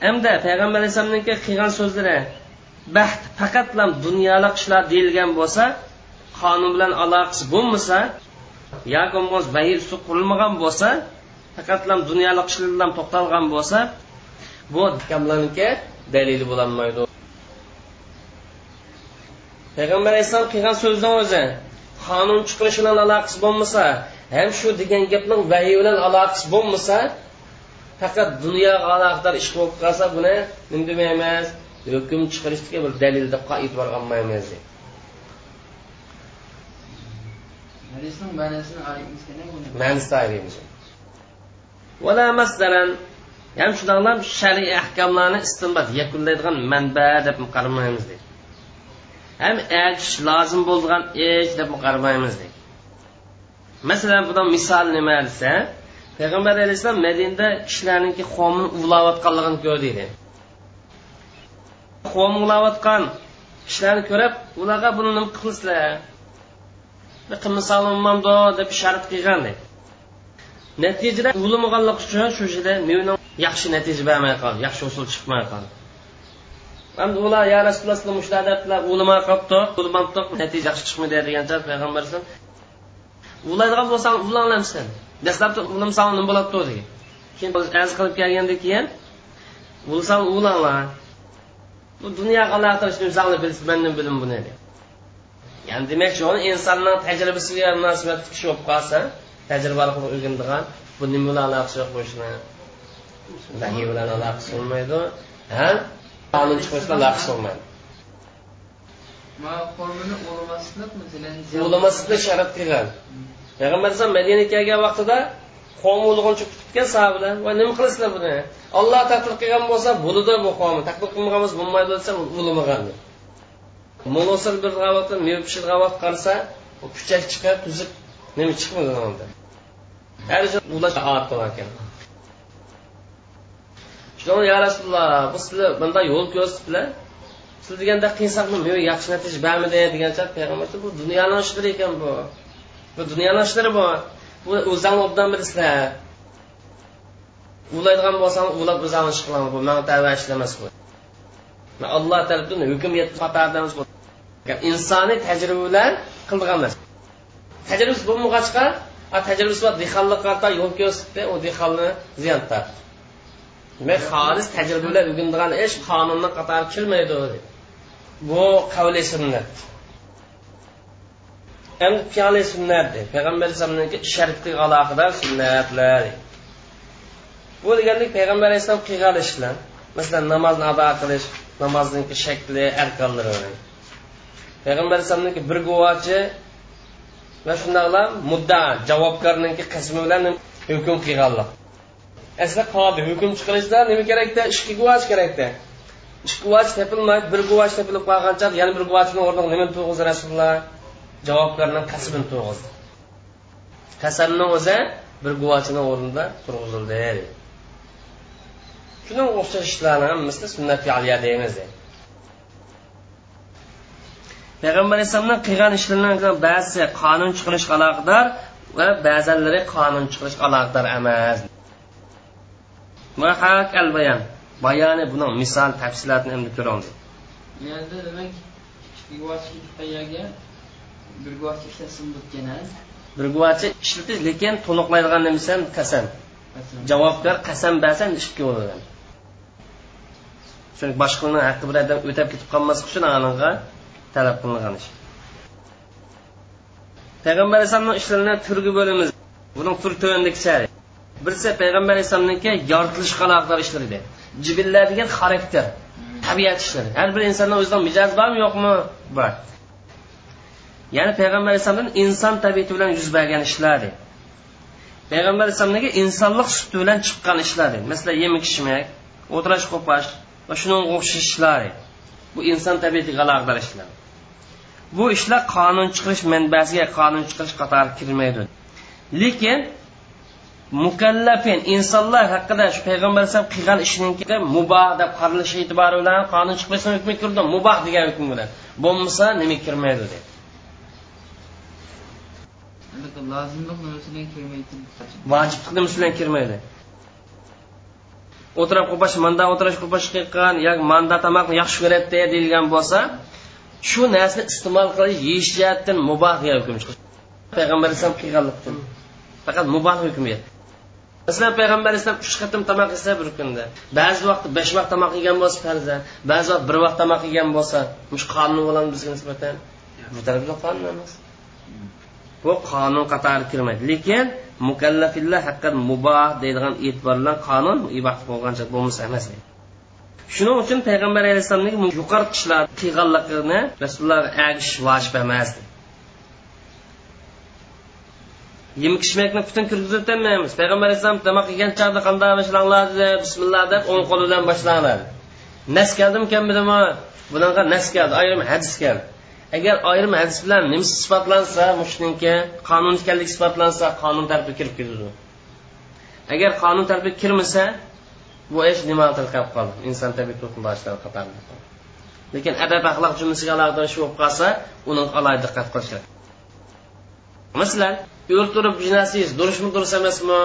Hamda payg'ambar alayhissalomniki qilgan so'zlari baxt faqatlam dunyolik ishlar deyilgan bo'lsa qonun bilan aloqasi bo'lmasa yoki bo'lmasa vahiy usti qurilmagan bo'lsa faqat dunyolik ishlar bilan to'xtalgan bo'lsa bu kamlarniki dalili bo'lolmaydi payg'ambar alayhissalom qilgan so'zni o'zi qonun chiqarish bilan aloqasi bo'lmasa ham shu degan gapning vahiy bilan aloqasi bo'lmasa faqat dunyoga aloqador ish bo'lib qolsa buni nima demaymiz hukm chiqarishga bir dalil deb e'tibor olmaymiz deydi. Ma'nosini aytamiz kerak ma'nosini aytamiz vala masalan ham shundoqlam shar'iy ahkomlarni istinbat yakunlaydigan manba deb qaramaymiz deydi. Ham ish lozim bo'lgan ish deb qaramaymiz deydi. Masalan bundan misol nima desa payg'ambar alayhissalom madinada kishilarniki qavmini uvlayotganligini ko'rdi deydi. Qavm uvlayotgan kishilarni ko'rib ularga buni nima qilsizlar qilmasamamdo deb shart qilgan deydi natijada ulamaganlik uchun shu yerda meni yaxshi natija bermay qoldi yaxshi usul chiqmay qoldi. Endi ular ya rasululloh shular debdilar ulamay qolibdi ulamabdi natija yaxshi chiqmaydi degancha payg'ambar alayhisalom ulaydigan bo'lsang ulanlamsan dastlabda ulamsang nima bo'ladi degan. Keyin arz qilib kelgandan keyin ulsang ulanglar bu dunyoga aloqatirishni bilsin mandan bilim buni ya'ni demakchi uni insonning tajribasiga munosabat kishi bo'lib qolsa tajriba orqali o'rganadigan bu nima bilan aloqasi yo'q bu ishni vahiy bilan aloqasi bo'lmaydi ha? Qonun chiqish bilan aloqasi bo'lmaydi o'lamaslikni shart qilgan payg'ambar alayhisalom madinaga kelgan vaqtida qavm ulg'uncha kutgan sahobalar va nima qilasizlar buni? Olloh taqdir qilgan bo'lsa bo'ladi bu qavm taqdir qilmagan bo'lsa bo'lmaydi desa ulamagan mo'losir bir vaqtda meva pishir vaqt qarasa u kuchak chiqib tuzib nima chiqmadi unda har ulash odat qilar ekan. Shuni ya rasululloh bu sizlar bunday yo'l ko'rsatibdilar siz deganda qilsaqmi yaxshi natija bermidi degancha payg'ambar bu dunyoni ishlari ekan bu. Bu dunyoni ishlari bu. Bu o'zingni obdan bilasizlar. Ulaydigan bo'lsang ulab o'zingni ish qilaman bu. Manga tava ishlamas bu. Alloh tarafdan hukm yetib insoniy tajribalar bilan qildigan narsa. Tajribasi bo'lmag'achqa tajribasi bor dehqonlik qarta yo'l ko'rsatdi u dehqonni ziyon tortdi demak xolis tajribalar bilan o'rganadigan ish qonunni qatori kirmaydi bu qavli sunnat. Endi piyoli sunnat payg'ambar alayhissalomniki shartga aloqador sunnatlar. Bu deganlik payg'ambar alayhissalom qilgan ishlar. Masalan namozni ado qilish namozning shakli arkonlari. Payg'ambar alayhisalomniki bir guvochi va shundoqla mudda javobgarniki qismi bilan hukm qilganlar. Asli qodi hukm chiqarishda nima kerakda? Ikki guvoch kerakda. Ikki guvoch topilmaydi bir guvoch topilib qolgancha yana bir guvochni o'rniga nimani to'g'izdi rasululloh? Javobgarni qasmini to'g'izdi qasamni o'zi bir guvochini o'rnida turg'izildi. Shuning o'xshash ishlarni hammasini sunnat deymiz payg'ambar alayhissalomdan qilgan ishlaridan ba'zisi qonun chiqarishga aloqador va ba'zanlari qonun chiqarishga aloqador emas. Al bayon bayoni buni misol tafsilotini endi ko'ramiz. Bu yerda demak bir guvohchi ishlasin bo'lgan bir guvohchi ishlatish lekin to'liqlaydigan nimasi qasam. Javobgar qasam bersa ishga bo'ladi chunki boshqani haqqi bir odam o'tab ketib qolmaslik uchun aniga talab qilingan ish. Payg'ambar alayhisalomni ishlarini turga bo'lamiz buning tur tuvandikicha birisi payg'ambar alayhissalomniki yoritilishga aloqador ishlar edi. Jibillar degan xarakter tabiat ishlari. Har bir insonda o'zida mijoz bormi yo'qmi? Bor. Ya'ni payg'ambar alayhissalomdan inson tabiati bilan yuz bergan ishlar payg'ambar alayhissalomdagi insonlik suti bilan chiqqan ishlar masalan yemak ichmak o'tirash qo'pash va shunga o'xshash ishlar bu inson tabiatiga aloqador ishlar bu ishlar qonun chiqarish manbasiga qonun chiqarish qatori kirmaydi. Lekin mukallafin insonlar haqida shu payg'ambar alayhisalom qilgan ishniki muboh deb qaralishi e'tibori bilan qonun chiqmasa hukmi kirdi? Muboh degan hukm bilan bo'lmasa nima kirmaydi dedi. Lozimlik nimasidan kirmaydi. Kirmaydi. O'tirib qo'pash manda o'tirish qo'pash qilgan yoki manda tomoqni yaxshi ko'radi deyilgan bo'lsa shu narsani iste'mol qilish yeyish jihatdan muboh hukm chiqish payg'ambar alayhisalom qilganlikdan faqat muboh hukm masalan payg'ambar alayhisalom uch qatim tomoq yesa bir kunda. Ba'zi vaqt besh vaqt tomoq yegan bo'lsa farza ba'zi vaqt bir vaqt tomoq yegan bo'lsa mush qonun bo'ladi bizga nisbatan bu tarafga qonun emas. Bu qonun qatori kirmaydi. Lekin mukallafillar haqiqat muboh deydigan e'tibor bilan qonun iboh bo'lgancha bo'lmasa emas. deydi shuning uchun payg'ambar alayhissalomning yuqori ishlar qilganligini rasululloh agish vojib emas yemak ichmakni butun kirgizib o'tolmaymiz payg'ambar alayhissalom tamoq yegan chog'da qanday boshlanglar bismillah deb o'ng qo'li bilan boshlanglar. Nas keldimikan bunaqa nas keldi ayrim hadis keldi. Agar ayrim hadis bilan nimasi isbotlansa mushniki qonun ekanligi isbotlansa qonun tarafiga kirib ketadi. Agar qonun tarafiga kirmasa bu ish nima qilib qoldi. Inson tabiiy to'qinlashlar qatorida. Lekin adab axloq jumlasiga alohida shu bo'lib qolsa uni alohida diqqat qilish kerak. Masalan o'rtirib jinasiz durustmi durust emasmi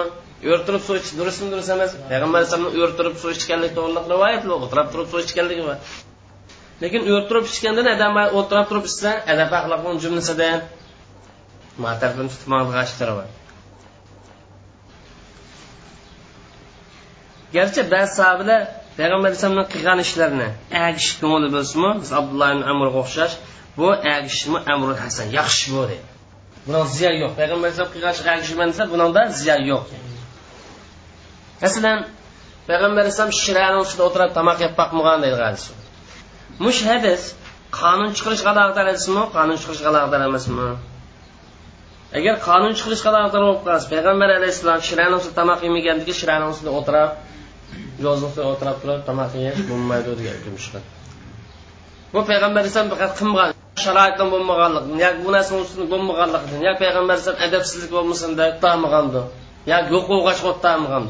o'rtirib suv ichish durustmi durust emas payg'ambar alayhisalomni o'rtirib suv ichganlik to'g'riliq rivoyat o'tirib turib suv ichganligi bor lekin o'rtirib ichgandan adam o'tirib turib ichsa adab axloqni jumlasidan matarfini tutmoqlig'ashtir Gerçi bəzi sahabelər Peyğəmbər Əsəmdən qılan işlərini əğiş qonu bilsinmi? Biz Abdullah ibn Əmr qoxşar. Bu əğişmi Əmrul Həsən. Yaxşı bu deyir. Buna ziyan yox. Peyğəmbər Əsəmdən qılan iş əğişmənsə bunun da ziyan yox. Məsələn, Peyğəmbər Əsəm şirənin üstündə oturub tamaq yeyib baxmığan deyir hədis. Muş hədis qanun çıxırış qalaqdan hədismi? Qanun çıxırış qalaqdan emasmi? agar qonun chiqarish qadar bo'lib qolsa payg'ambar alayhissalom shirani ustida tamoq yemaganligi shirani ustida o'tirib yozliqda o'tirib turib tomoq yeyish bo'lmaydi degan hukm bu payg'ambar alayhisalom faqat qilmagan sharoitdan bo'lmaganlik yoki bu narsani ustida bo'lmaganligidan yoki payg'ambar alayhisalom adabsizlik bo'lmasin deb tamag'andi yoki yo'q bo'lg'ach tamag'an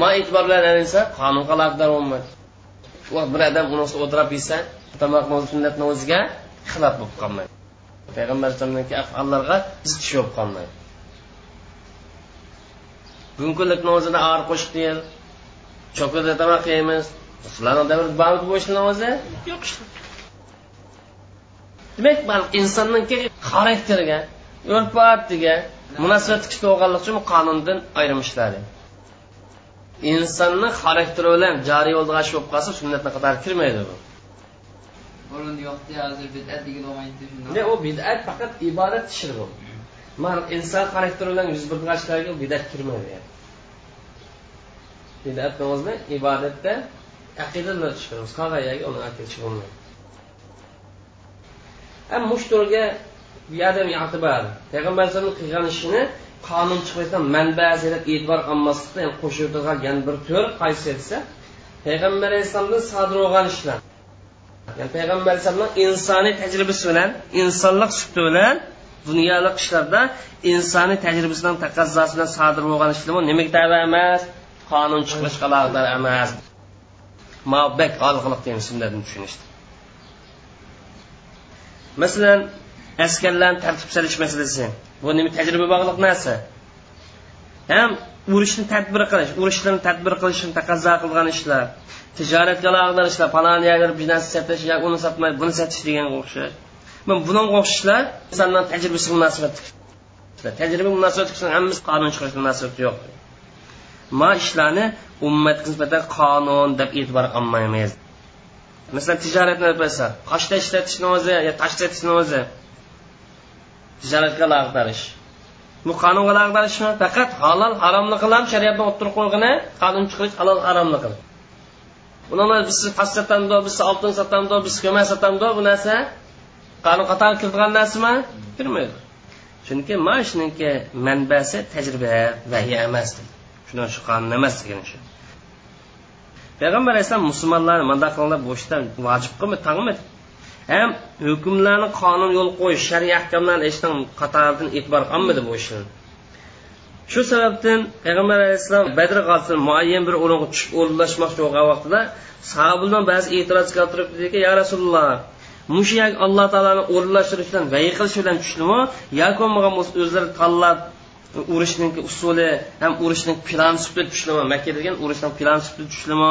ma e'tibor bilan esa qonun aloqador bo'lmaydi. Bir odam uni ustida o'tirib yesa tomoq sunnatni o'ziga xilof bo'lib qolmaydi. Payg'ambar alayhisalomniki afallarga zid ish bo'lib qolmaydi. Bugungi kunlikni o'zini og'ir qo'shiq deyil cho'kada tomoq yeymiz davrida bormi bu ishlarni o'zi yo'q demak insonniki xarakteriga urf odatiga munosabat qilishga bo'lganligi uchun qonundan ayrim ishlar insonni xarakteri bilan joriy bo'lgan ish bo'lib qolsa sunnatni qatori kirmaydi bu. Olmaydi u bidat faqat ibodat ishi bu. Inson xarakteri bilan yuz bergan ishlarga bidat kirmaydi bidat namozda ibodatda bilan tushiramiz. Qog'ayaga uni akilishi bo'lmaydi. Ham mushturga adam yatibar. Payg'ambar alayhisalom qilgan ishini qonun chiqayotgan manbasi deb e'tibor qilmaslikda yani qo'shiladigan yana bir to'r qaysi desa payg'ambar alayhissalomdan sodir bo'lgan ishlar. Ya'ni payg'ambar alayhissalomni insoniy tajribasi bilan insonlik suti bilan dunyolik ishlarda insoniy tajribasidan taqazzosi bilan sodir bo'lgan ishlar. Nimaga tava emas? Qonun chiqarishga aloqador emas. Mabak olg'iliq degan shundan tushunishdi. Masalan askarlarni tartib solish masalasi. Bu nima tajriba bog'liq narsa? Ham urushni tadbir qilish urushlarni tadbir qilishni taqozo qilgan ishlar tijoratga aloqador ishlar falon yerga biznesi sotish yo uni sotmay buni sotish deganga o'xshash. Bunga o'xshashlar insonlar tajribasiga munosabat tajriba munosabat hammasi qonun chiqarish munosabati yo'q. Ma ishlarni ummatga nisbatan qonun deb e'tibor qilmaymiz. Masalan tijoratni bo'lsa toshda ishlatishni o'zi yo tashlatishni o'zi tijoratga lag'darish bu qonunga aloqador faqat halol haromligini ham shariatni o'ttirib qo'ygani qonun chiqarish halol haromligini buni biz tosh sotamdo biz oltin sotamdo biz ko'mak sotamdo bu narsa qonun qatori kiradigan narsami? Kirmaydi. Chunki mana shuniki manbasi tajriba vahiy emas deydi shu qonun emas degan shu payg'ambar alayhissalom musulmonlarni mandaq qilinglar bu ishdan vojib qilmi tangmi ham hukmlarni qonun yo'l qo'yish shariy ahkomlarni eshitdan qatoridan e'tibor qilmadi bu ishni shu sababdan payg'ambar alayhissalom badr g'azotida muayyan bir o'ringa tushib o'rinlashmoqchi bo'lgan vaqtida sahobalar ba'zi e'tiroz keltirib dediki ya rasululloh mushayak alloh taoloni o'rinlashtirish bilan vayi qilish bilan tushdimi? Yoki bo'lmagan o'zlari tanlab urushning usuli ham urushning plan sifatida tushdimi makka degan urushning plan sifatida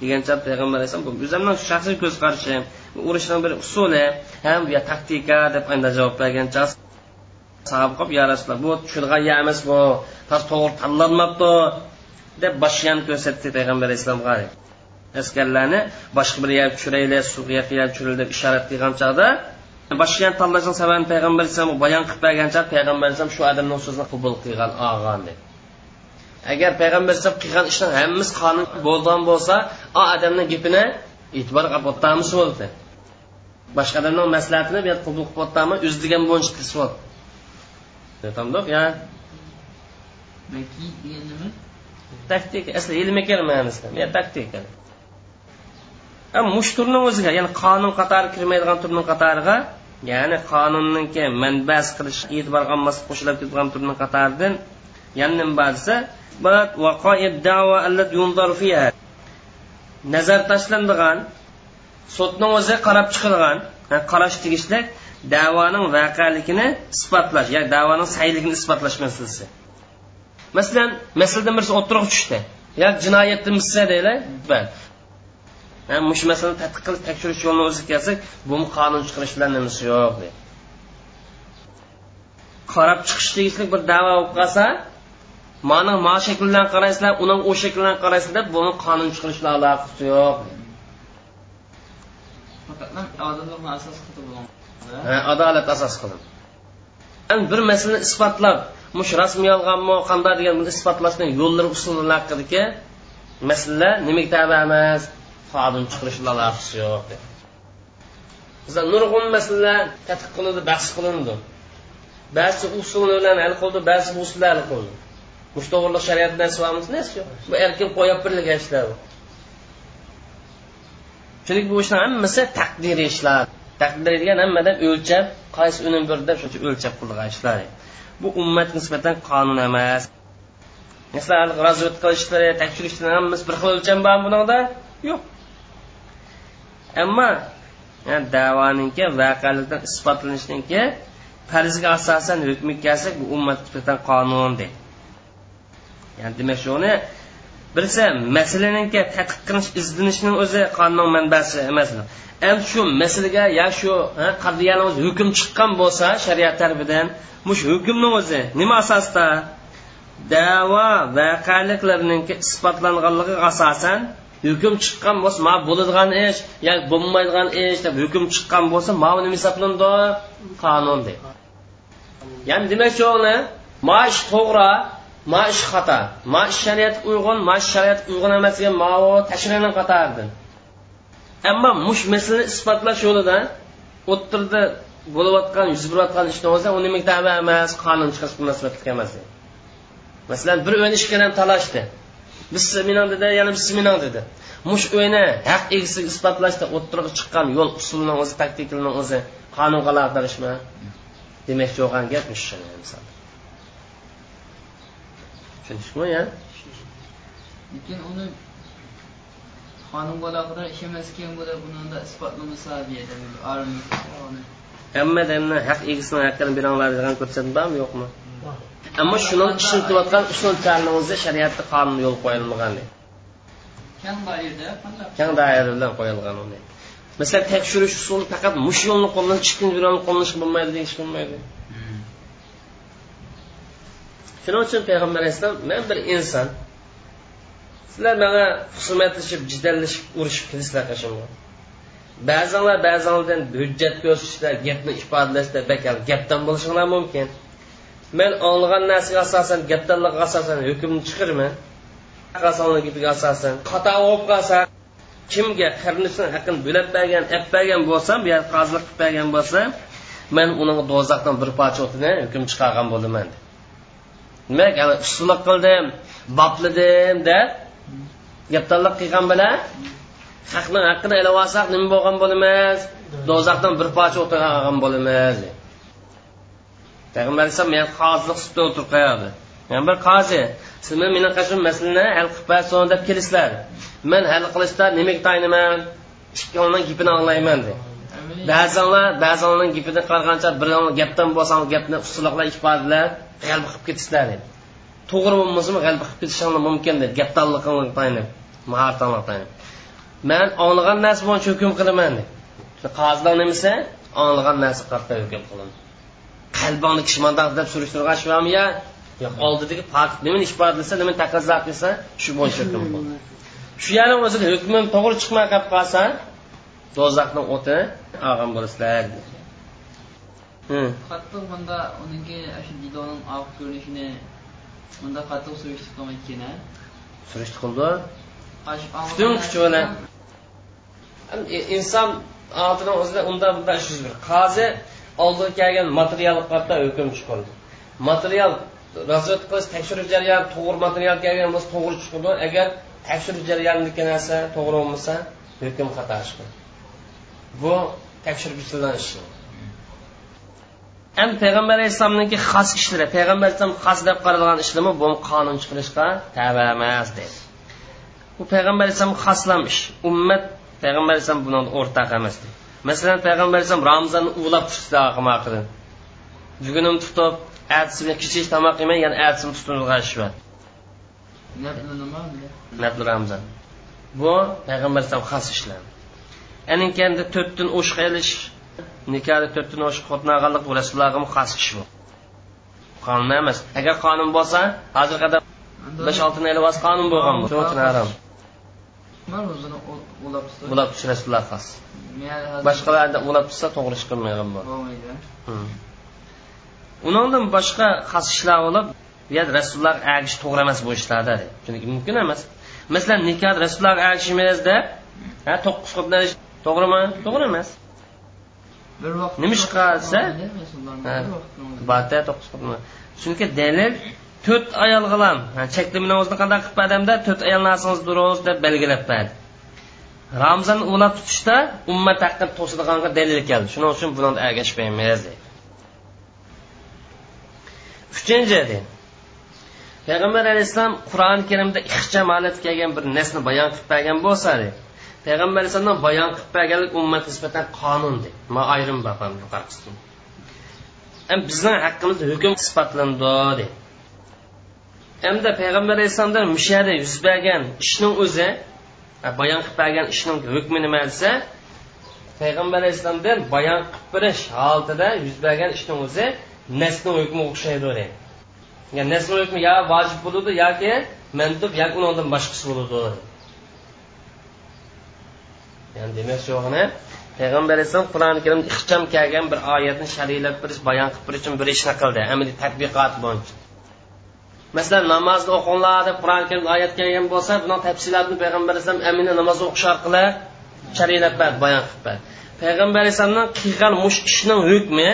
degancha payg'ambar alayhisalom bu o'zimni shaxsiy ko'zqarashim urushning bir usuli ham bu taktika deb javob bergancha sahob qolib ya rasululloh bu tushirgan emas bu to'g'ri tanlanmabdi deb boshyan ko'rsatdi payg'ambar alayhissalomga askarlarni boshqa bir yerga tushiraylik suvga yaqin tushiraylik deb ishorat qilgan chog'da boshqa tanlashning sababini payg'ambar alayhissalom bayon qilib bergancha payg'ambar alayhissalom shu odamning so'zini qabul qilgan olgan deb agar payg'ambar alayhisalom qilgan ishning hammasi qonun bo'lgan bo'lsa u odamning gapini e'tibor qilib o'tamiz bo'ldi boshqa odamning maslahatini bu qabul qilib o'tami o'zlagan bo'yicha qilib tamdoq ya taktika asli ilmiy ma'nosida taktika mush turni o'ziga ya'ni qonun qatori kirmaydigan turning qatoriga ya'ni qonunninki manbas qilish e'tibor qilmaslik qo'shilib ketgan turni qatoridan yana nima nazar tashlandigan sudni o'zi qarab chiqilgan qarash tegishli davoning voqeligini isbotlash ya'ni davoning sayligini isbotlash masalasi. Masalan masaladan birisi o'ttirib tushdi yo jinoyatni missa deylik mush masalani tadqiq qilib tekshirish yo'lini o'zi kelsak bu qonun chiqarish bilan nimasi yo'q deydi qarab chiqish tegishli bir davo bo'lib qolsa mani ma shakl bilan qaraysizlar uni u shakl bilan qaraysizlar deb buni qonun chiqarish bilan aloqasi yo'q adolat asos qilib. Bir masalani isbotlab mush rasmiy yolg'onmi qanday degan buni isbotlashni yo'llari usulini haqidagi masala nimaga tabi emas qonun chiqarish aloqasi yo'q bizlar nurg'un masalalar tadqiq qilindi bahs qilindi. Ba'zi usulni bilan hal qildi ba'zi usullar hal qildi. Mush to'g'riliq shariat narsa yo'q? Bu erkin qo'yib birlagan ishlar chunki bu ishlar hammasi taqdiriy ishlar. Taqdir degan hammadan o'lchab qaysi unum bir deb shuncha o'lchab qilgan ishlar. Bu ummat nisbatan qonun emas. Masalan razvedka qilishlar tekshirishlar hammasi bir xil o'lcham bormi bunida yo'q ammo davoninki voqelikdan isbotlanishniki farzga asosan hukmi kelsak bu ummat qonun deydi. Ya'ni demak shuni bilsa masalaninki tadqiq qilish izlanishning o'zi qonun manbasi emas. Endi shu masalaga yo shu qadriyani hukm chiqqan bo'lsa shariat tarafidan mush hukmni o'zi nima asosda? Davo voqeliklarninki isbotlanganligi asosan hukm chiqqan bo'lsa ma bo'ladigan ish yo bo'lmaydigan ish deb hukm chiqqan bo'lsa ma nima hisoblandi qonun deydi ya'ni demak shuni ma ish to'g'ri ma ish xato ma ish shariat uyg'un ma ish shariat uyg'un emas degan ma tashrini qatoridan ammo mush mislni isbotlash yo'lida o'ttirda bo'layotgan yuz berayotgan ishni o'zi u nimaga emas qonun chiqarish munosabatlik emas. Masalan bir o'yin ishga talashdi. Biz meni dedi yana biz meni dedi. Mush o'yni haq egasiga isbotlashda o'ttirg'i chiqqan yo'l usulni o'zi taktikani o'zi qonunga aloqadorishmi demakchi bo'lgan gap misol. Tushundingizmi ya? Lekin uni qonunga aloqador ish emas ekan bular buni isbotlamasa hamma haq egisini haqqini beringlar degan ko'rsatma bormi yo'qmi ammo shuni ishlatilayotgan usullarni o'zi shariatda qonun yo'l qo'yilmagan. Kang doirada kang qo'yilgan masalan tekshirish usuli faqat mush yo'lni qo'llanish ikkinchi bir yo'lni qo'llanish bo'lmaydi deyish bo'lmaydi. Shuning uchun payg'ambar alayhissalom man bir inson sizlar manga husumatlashib jidallashib urushib kelasizlar qashimga ba'zanlar ba'zanlardan hujjat ko'rsatishlar gapni ifodalashda bakal gapdan bo'lishinglar mumkin men anglagan narsaga asosan gapdanlarga asosan hukmni chiqirman rasulni gapiga asosan xato bo'lib qolsa kimga qarindishni haqqini bo'lab bergan ap bergan bo'lsam yo qozilik qilib bergan bo'lsam men uni do'zaxdan bir parcha o'tini hukm chiqargan bo'laman demak ana ustunlik qildim bopladim deb gapdanlik qilgan bilan haqni haqqini ilib olsak nima bo'lgan bo'lamiz? Do'zaxdan bir parcha o'tin olgan bo'lamiz payg'ambar alayhisalom men qozilik ustida o'tirib qo'yadi men bir qozi siz meni qashim masalani hal qilib bersin deb kelasizlar men hal qilishda nimaga tayinaman ikkovini gapini anglayman deb ba'zanlar ba'zanlarni gapini qaragancha bir gapdan bo'lsam gapni ustuloqlar ifodalab g'alba qilib ketisizlar deb to'g'ri bo'lmasam g'alba qilib ketishinglar mumkin deb gapdanliqingni tayinib mahoratingni tayinib man anglagan narsa bo'yicha hukm qilaman deb qozilar nimasi anglagan narsa qattiq hukm qilindi qalbingni kishi mandaq deb surishtirgan shu yo yo'q. oldidagi pok nimani ifodalasa nimani taqozo qilsa shu bo'yicha hukm shu yerni o'zida hukmim to'g'ri chiqmay qolib qolsa do'zaxni o'ti olgan bo'lasizlar qattiq bunda uniki shu didoning oq ko'rinishini bunda qattiq surishtirib qilmaydigan a surishti qildi? Butun kuchi bilan inson otini o'zida undan bundan ish yuz qozi oldin kelgan materialga qatda hukm chiqildi material razvedka qilish tekshirish jarayoni to'g'ri material kelgan bo'lsa to'g'ri chiqadi agar tekshirish jarayonidagi narsa to'g'ri bo'lmasa hukm xato chiqadi bu tekshiruvchilarni ishi ham payg'ambar alayhissalomniki xos ishlari payg'ambar alayhissalom xos deb qaralgan ishlarmi bu qonun chiqarishga tava emas dedi. Bu payg'ambar alayhissalom xoslam ish. Ummat payg'ambar alayhissalom buni o'rtaq emas dedi. Masalan payg'ambar alayhissalom ramzonni ulab tutdi bugunim tutib ertasi bilan kechki tomoq yemay yana ertasi tutunilgan ish bor nafli ramzon bu payg'ambar alayhisalom xos ishlar. Aninkanda to'rtdan o'shq elish nikohda to'rtdan o'shq xo'tnaganlik bu rasulullohga xos ish bu. Qonun emas. Agar qonun bo'lsa hozir qadar besh olti elvos qonun bo'lgan bu uchun harom ulab tutish rasululloh xos boshqalarda ulab tutsa to'g'ri ish qilmagan bu undan boshqa xos ishlar bo'lib yerda rasululloh agish to'g'ri emas bu ishlarda chunki mumkin emas. Masalan nikoh rasululloh agishimiz deb to'qqiz qilib to'g'rimi? To'g'ri emas. Bir vaqt nima ish qilsa to'qqiz qilib chunki dalil to'rt ayol qilam chekli namozni qanday qilib badamda? To'rt ayol narsangiz durust deb belgilab berdi ramzon ulab tutishda ummat haqqida to'sidiganga dalil keldi. Shuning uchun buni ergashmaymiz deydi uchinchi deydi payg'ambar alayhissalom qur'oni karimda ixcham holatga kelgan bir narsani bayon qilib bergan bo'lsa deydi payg'ambar alayhissalom bayon qilib berganlik ummat nisbatan qonun deydi ma ayrim bapam bizning haqqimizda hukm sifatlandi deydi hamda payg'ambar alayhissalomdan mishada yuz bergan ishning o'zi bayon qilib bergan ishning hukmi nima desa payg'ambar alayhissalomdan bayon qilib berish holatida yuz bergan ishning o'zi nasni hukmi o'xshaydi deydi yani nasni hukmi yo vojib bo'ladi yoki mandub yoki undan boshqasi bo'ladi ya'ni demak shug'ini payg'ambar alayhissalom qur'oni karimda ixcham kelgan bir oyatni shariylab berish bayon qilib berish uchun bir ishni qildi. Amaliy tadbiqot bo'yicha. Masalan namozni o'qinglar deb qur'oni karimda oyat kelgan bo'lsa buni tafsilotini payg'ambar alayhisalom amina namoz o'qish orqali shariylab berdi bayon qilib berdi. Payg'ambar alayhissalomning qilgan mush ishning hukmi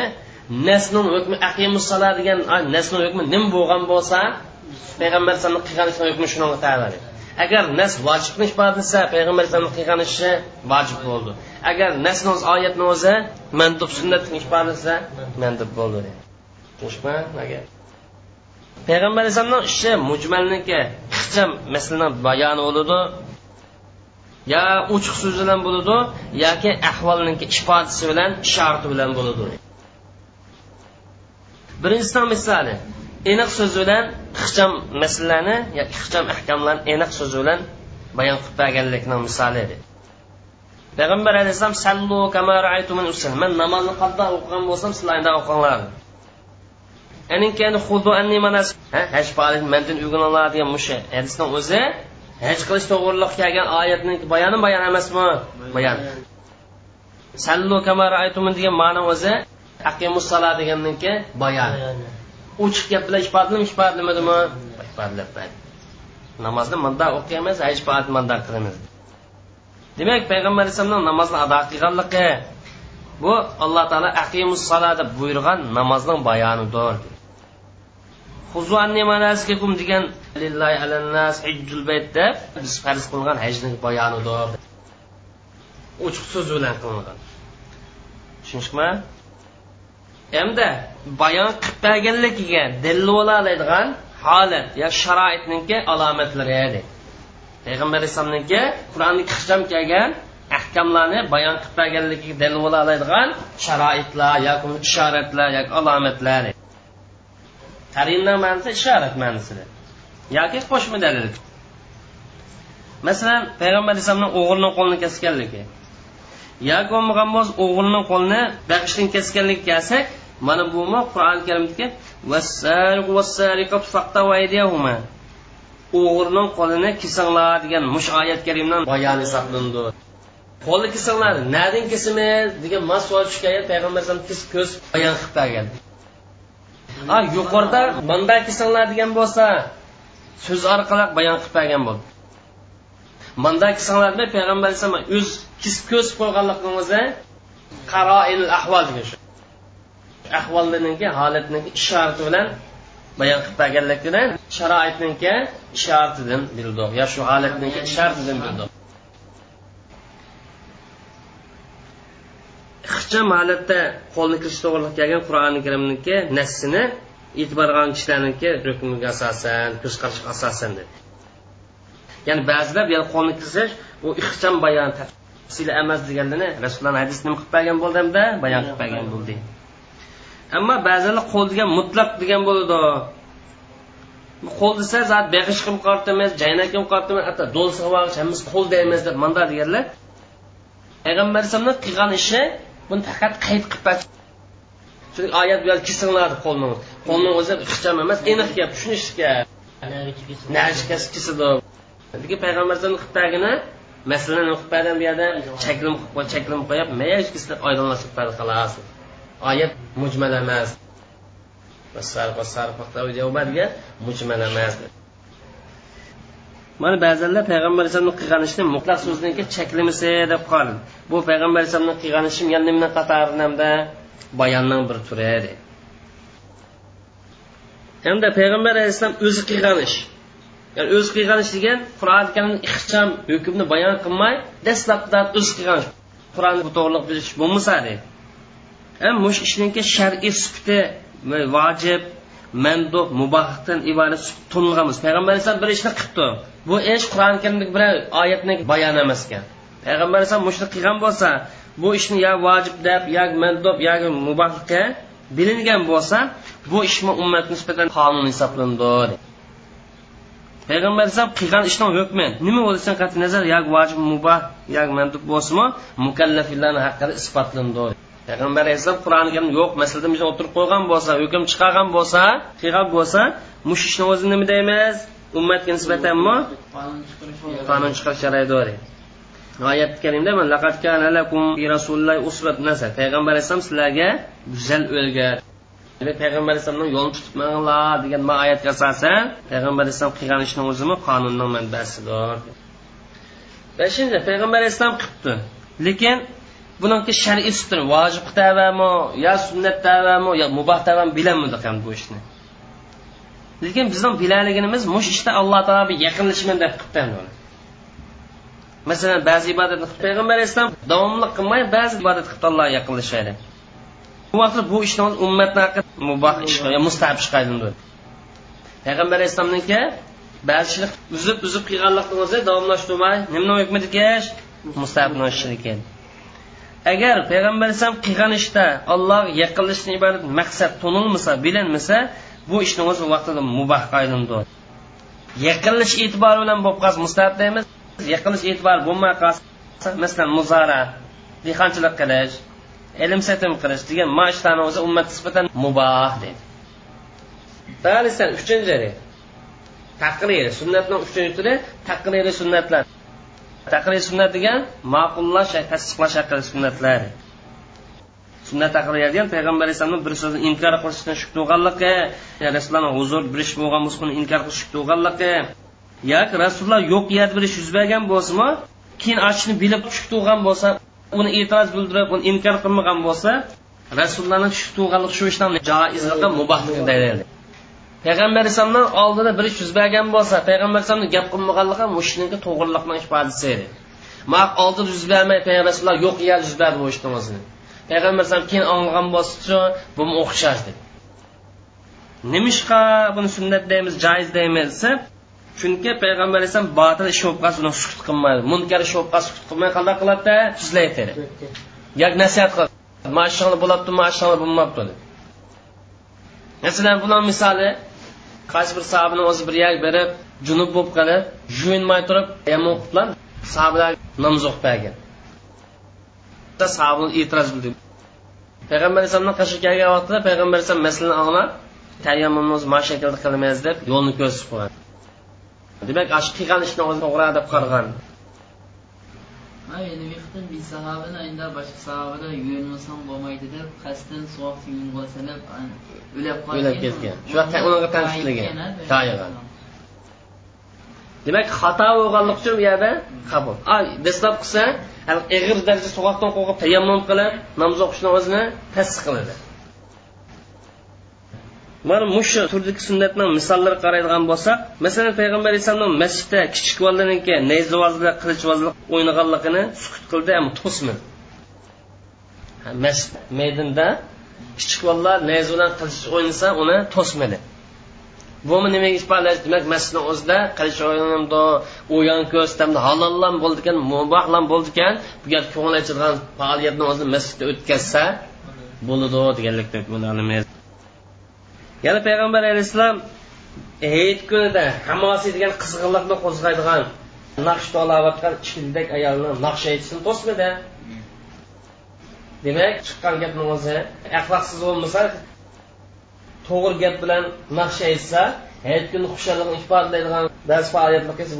nasning hukmi aqimusala degan nasning hukmi nima bo'lgan bo'lsa payg'ambar alayhisalomni qilgan ishning hukmi shunga tabi agar nas vojibni ifodalasa payg'ambar alayhisalomni qilgan ishi vojib bo'ldi. Agar nasni o'zi oyatni o'zi mandub sunnatni ifodalasa mandub bo'ldi tushunishmi payg'ambar alayhissalomni ishi mujmalniki ixcham masalani bayoni bo'ladi. Yo uchiq so'z bilan bo'ladi yoki ahvolniki ifodasi bilan sharti bilan bo'ladi. Birinchisidan misoli aniq so'z bilan ixcham masalalarni yoki ixcham ahkamlarni aniq so'z bilan bayon qilib berganlikni misoli edi. Payg'ambar alayhissalom sallu man namozni qanday o'qigan bo'lsam sizlar o'qinglar. Haj mandan o'rganinglar degan musha hadisning o'zi haj qilish to'g'riliq kelgan oyatni bayoni bayon emasmi? Bayon. Sallu degan ma'no o'zi aqimussala deganniki bayon. Ochiq gap bilan ifodalama ifodalamadimi ifodalab berdi namozni manda o'qiymiz haj faat manda qilamiz. Demak payg'ambar alayhissalomning namozni ado qilganligi bu alloh taolo aqimussala deb buyurgan namozning bayonidir degan lillahi alannas hijjul bayt deb biz farz qilgan hajning bayonidir ochiq so'z bilan qilingan tushunishmi? Endi bayon qilib berganligiga dalil bo'la oladigan holat yo sharoitniki alomatlari deydi payg'ambar alayhissalomniki qur'onni ixcham kelgan ahkamlarni bayon qilib berganligiga dalil bo'la oladigan sharoitlar yoki ishoratlar yoki alomatlar qarinna ma'nosi ishorat ma'nosida yoki qo'shma dalil. Masalan payg'ambar alayhissalomni o'g'ilni qo'lini kesganligi. Yoki bo'lmagan bo'lsa o'g'ilni qo'lini bag'ishdan kesganlik kelsak mana bumi qur'oni karimdagi vassariqu o'g'rining qo'lini kesinglar degan mush oyat karimdan bayoni hisoblandi. Qo'lni kesinglar nadin kesimi degan mas tushgan payg'ambar alayhisalom ko'z bayon qilib bergan. A yuqorida bunday kesinglar degan bo'lsa so'z orqali bayon qilib bergan bo'ldi. Bunday kesinglar deb payg'ambar alayhisalom o'z kesib ko'z qo'yganligingizni qaroil ahvol degan shu. Ahvollarniki holatniki ishorati bilan bayon qilib berganligidan sharoitniki ishoratidan bildik yo shu holatniki ishoratidan bildik ixcham holatda qo'lni kirish to'g'riliq kelgan qur'oni karimniki nassini e'tibor qilgan kishilarniki hukmiga asosan ko'z qarashiga asosan dedi. Ya'ni ba'zilar bu qo'lni kirish bu ixcham bayon tafsili emas deganlarni rasululloh hadis nima qilib bergan bo'ldi hamda bayon qilib bergan bo'ldi. Ammo ba'zilar qo'l degan mutlaq degan bo'ladi qo'l desa zot beg'ish qilib emas jaynak qilib emas hatto do'lsa hammasi qo'l deymiz deb manda deganlar. Payg'ambar alayhisalomni qilgan ishi buni faqat qayd qilib ber chunki oyat bu kesinglar qo'lni qo'lni o'zi ixcham emas aniq gap tushunishga. Kesidi lekin payg'ambar alayhisalom qilib bergani masalan nima qilib bu yerda cheklim chaklim qo'yib mayajkisni oydinlashib berdi xolos oyat mujmal emas. Mujmal emas. Mana ba'zanlar payg'ambar alayhisalomni qilgan ishni mutlaq so'zniki cheklimisi deb qoldi bu payg'ambar alayhisalomni qilgan ishi yana nima qatorinda bayonning bir turi edi. Hamda payg'ambar alayhissalom o'zi qilgan ish. Ya'ni o'zi qilgan ish degan qur'oni karimni ixcham hukmni bayon qilmay dastlabda o'zi qilgan qur'onni to'g'riliq bilish bo'lmasa mush ishniki shar'iy sufti vojib mandub mubohdan iborat to'nilganmiz payg'ambar alayhisalom bir ishni qilibdi. Bu ish qur'oni karimdagi bir oyatni bayon emas ekan payg'ambar alayhisalom mushuni qilgan bo'lsa bu ishni yo vojib deb yo mandub yoki mubahga bilingan bo'lsa bu ishni ummat nisbatan qonun hisoblanadi. Payg'ambar alayhisalom qilgan ishning hukmi nima bo'lishidan qat'iy nazar yoki vojib muboh yoki mandub bo'lsinmi mukallafillarni haqqida isbotlandi payg'ambar alayhissalom qur'oni karim yo'q masalada o'tirib qo'ygan bo'lsa hukm chiqargan bo'lsa qilgan bo'lsa mush ishni o'zi nima deymiz? Ummatga nisbatanmi qonun chiqarish yaraydi oyat karimda payg'ambar alayhissalom sizlarga go'zal o'lga payg'ambar alayhissalomni yo'lini tutibmanglar degan ma oyatga asosan payg'ambar alayhissalom qilgan ishni o'zimi qonunning manbasidir beshinchi payg'ambar alayhissalom qilibdi. Lekin buniki shar'iy ustun vojib tavami yo sunnat tavami yo muboh tavami bilolmadik ham bu ishni. Lekin bizning bilaliginimiz mush ishda alloh taologa yaqinlashman deb qilgan masalan ba'zi ibodatni qilib payg'ambar alayhissalom davomli qilmay ba'zi ibodat qilib allohga yaqinlashadi bu vaqtda bu ishni ummatni muboh ishga yo mustahab ishga aylandi payg'ambar alayhissalomniki ba'zi ishni uzib uzib qilganlikni o'zi davomlashtirmay nima hukmi mustabni mustahabni ekan. Agar payg'ambar alayhisalom qilgan ishda alloh yaqinlashishni iborat maqsad to'nilmasa bilinmasa bu ishni o'zi vaqtida mubahga aylandi yaqinlash e'tibori bilan bo'lib qolsa mustahab deymiz. Yaqinlash e'tibori bo'lmay qolsa masalan muzara dehqonchilik qilish ilm satim qilish degan ma ishlarni o'zi ummat nisbatan mubah deydi. Balisan uchinchi taqrir sunnatni uchinchi turi taqriri sunnatlar. Taqrir sunnat degan ma'qullash tasdiqlash haqida sunnatlar. Sunnat taqrir ham payg'ambar alayhisalomni bir so'zni inkor qilishdan shuk tug'anligi rasulullohni huzur birish bo'lgan bo'lsa inkor qilish shuk tug'anligi yoki rasululloh yo'q yerda birish yuz bergan bo'lsinmi keyin ochishni bilib shuk tug'an bo'lsa uni e'tiroz bildirib uni inkor qilmagan bo'lsa rasulullohni shuk tug'anlik shu ishdan joizligi mubohligi deyiladi payg'ambar alayhisalomdan oldida bir ish yuz bergan bo'lsa payg'ambar alayhisalomni gap qilmaganligi mushniki to'g'riliqni ifodasi edi. Ma oldin yuz bermay payg'ambar alayhisalom yo'q yer yuz berdi bu ishni o'zini. Payg'ambar alayhisalom keyin anglagan bo'lsa bu o'xshash dedi nimishqa buni sunnat deymiz joiz deymiz desa chunki payg'ambar alayhisalom botil ish bo'lib qolsa uni sukut qilmaydi munkar ish bo'lib qolsa sukut qilmay qanday qiladida tuzlaydi yoki nasihat qiladi mana shu bo'libdi mana shu bo'lmabdi masalan buni misoli qaysi bir sahobini o'zi bir yak berib junub bo'lib qolib yuvinmay turib yomon qilib sahobalar namoz o'qib bergan sahobalar e'tiroz bildi payg'ambar alayhisalomdan qashib kelgan vaqtida payg'ambar alayhisalom masalani anglab tayammumni mana shaklda qilmaymiz deb yo'lni ko'rsatib qo'yadi demak shu qilgan ishni o'zi to'g'ri deb qaragan bir sahabani endi boshqa sahabada yuvinmasam bo'lmaydi deb qasddan sovuq suyun bo'lsalab o'lab qolgan. O'lab ketgan. Shu unaqa tanishtirgan. Tayigan. demak xato bo'lganligi uchun bu yerda qabul dastlab qilsa ig'ir darajada sovuqdan qo'rqib tayammum qilib namoz o'qishni o'zini tasdiq qiladi. Mana mushu turdagi sunnatni misollari qaraydigan bo'lsak masalan payg'ambar alayhissalom masjidda kichik bolalarniki nayzvozda qilichvozlik o'ynaganligini sukut qildi ham to'smadi masjid maydonda kichik bolalar nayz bilan qilich o'ynasa uni to'smadi. Bumi nimaga ifodalash demak masjidni o'zida qilich o'yan ko'z halollam bo'ldi ekan mubohlam bo'ldi ekan bu gal ko'ngil ochadigan faoliyatni o'zini masjidda o'tkazsa bo'ladi deganlikda yana payg'ambar alayhissalom hayit kunida hamosi degan qizg'inlikni qo'zg'aydigan naqsh to'layotgan childak ayolni naqsh aytishini to'smidi? Demak chiqqan gapni o'zi axloqsiz bo'lmasa to'g'ri gap bilan naqsh aytsa hayit kuni xushalligini ifodalaydigan dars faoliyatni qilsa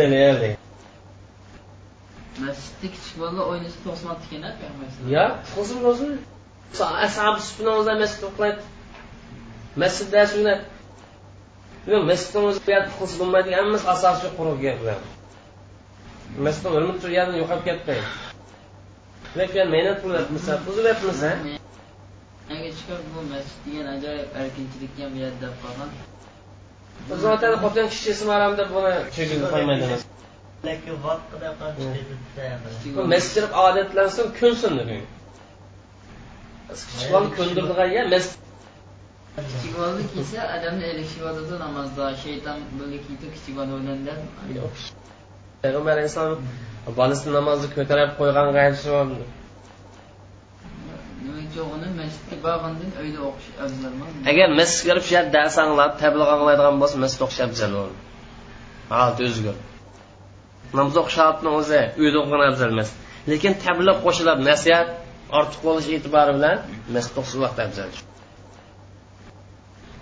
deydi masjidda kichik bolalar o'ynasa to'smadi ekan yo ashabi bilan o'zi masjidda uxlaydi masjidda sunnat masjidni o'zi qilsa bo'lmaydigan hammasi asosiy quruq gaplar. Masjidni turib yerdan yo'qolib ketdi lekin mehnat qilyapmisan buzilyapmisan yangi chiqib bu masjid degan ajoyib erkinchilikka bu yerda qolgan. Zotan xotin kishisi maram deb buni chekini qo'ymaydi lekin vaqtida qancha masjid odatlansin ko'nsin degan kichik bolani ko'ndirdigan yer masjid. Kichik bolani kiysa odamni erishib yotadi namozda shayton bunga kiydi kichik bola o'ylandi payg'ambar alayhissalom bolasini namozni ko'tarib qo'ygan agar masjidga kirib shu yerda dars anglab tabliq anglaydigan bo'lsa masjidda o'qish afzal holat o'zgar namoz o'qishni o'zi uyda o'qigan afzal emas lekin tabliq qo'shilib nasihat ortiq bo'lish e'tibori bilan masjidda o'qish vaqt afzal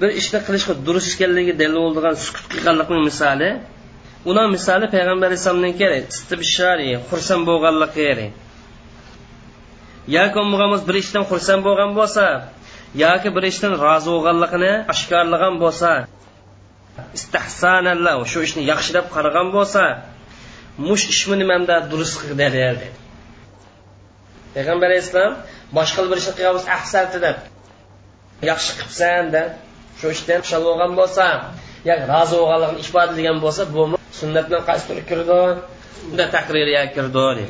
bir ishni qilishga durust ekanligi dalil bo'ladigan sukut qilganlikning misoli uni misoli payg'ambar alayhissalomniki istibshari xursand bo'lganligi yoki bo'lmag'animiz bir ishdan xursand bo'lgan bo'lsa yoki bir ishdan rozi bo'lganligini oshkorlagan bo'lsa istahsanalla shu ishni yaxshilab qaragan bo'lsa mush ishmi nimamda durust dedi. Payg'ambar alayhissalom boshqa bir ishni qilgan bo'lsa ahsanti deb yaxshi qilibsan deb shu ishdan xushal bo'lgan bo'lsa yoki rozi bo'lganligini ifodalagan bo'lsa bu sunnat bilan qaysi turi kirdi? Unda taqririya kirdi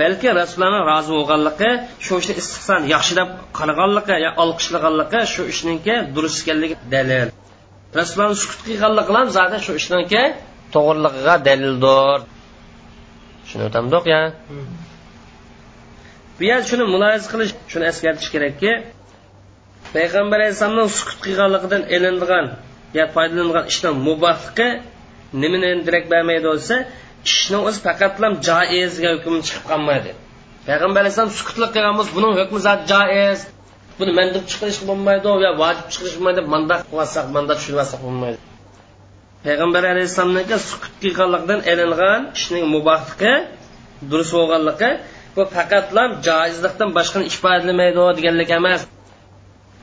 balki rasulullohni rozi bo'lganligi shu ishni istihson yaxshilab qaraganligi yo olqishlaganligi shu ishniki durust ekanligi dalil. Rasulullohni sukut qilganligi ham zada shu ishniki to'g'riligiga dalildir. Shuni o'tamdiq ya. Bu yer shuni muloyiza qilish shuni eskartish kerakki payg'ambar alayhissalomning sukut qilganligidan ilindigan yo foydalangan ishdan mubohligi nimani direkt bermaydi bo'lsa ishni o'zi faqatlam joizga hukm chiqib qolmaydi. Payg'ambar alayhissalom sukutlik qilganmiz buning hukmi zot joiz. Buni mandub chiqarish bo'lmaydi yo vojib chiqarish bo'lmaydi mandaq qilsak manda olsak bo'lmaydi. Payg'ambar alayhissalomniki sukut qilganlikdan ilingan ishning mubohligi durust bo'lganligi bu faqatlam joizlikdan boshqani ifodalamaydi deganlik emas.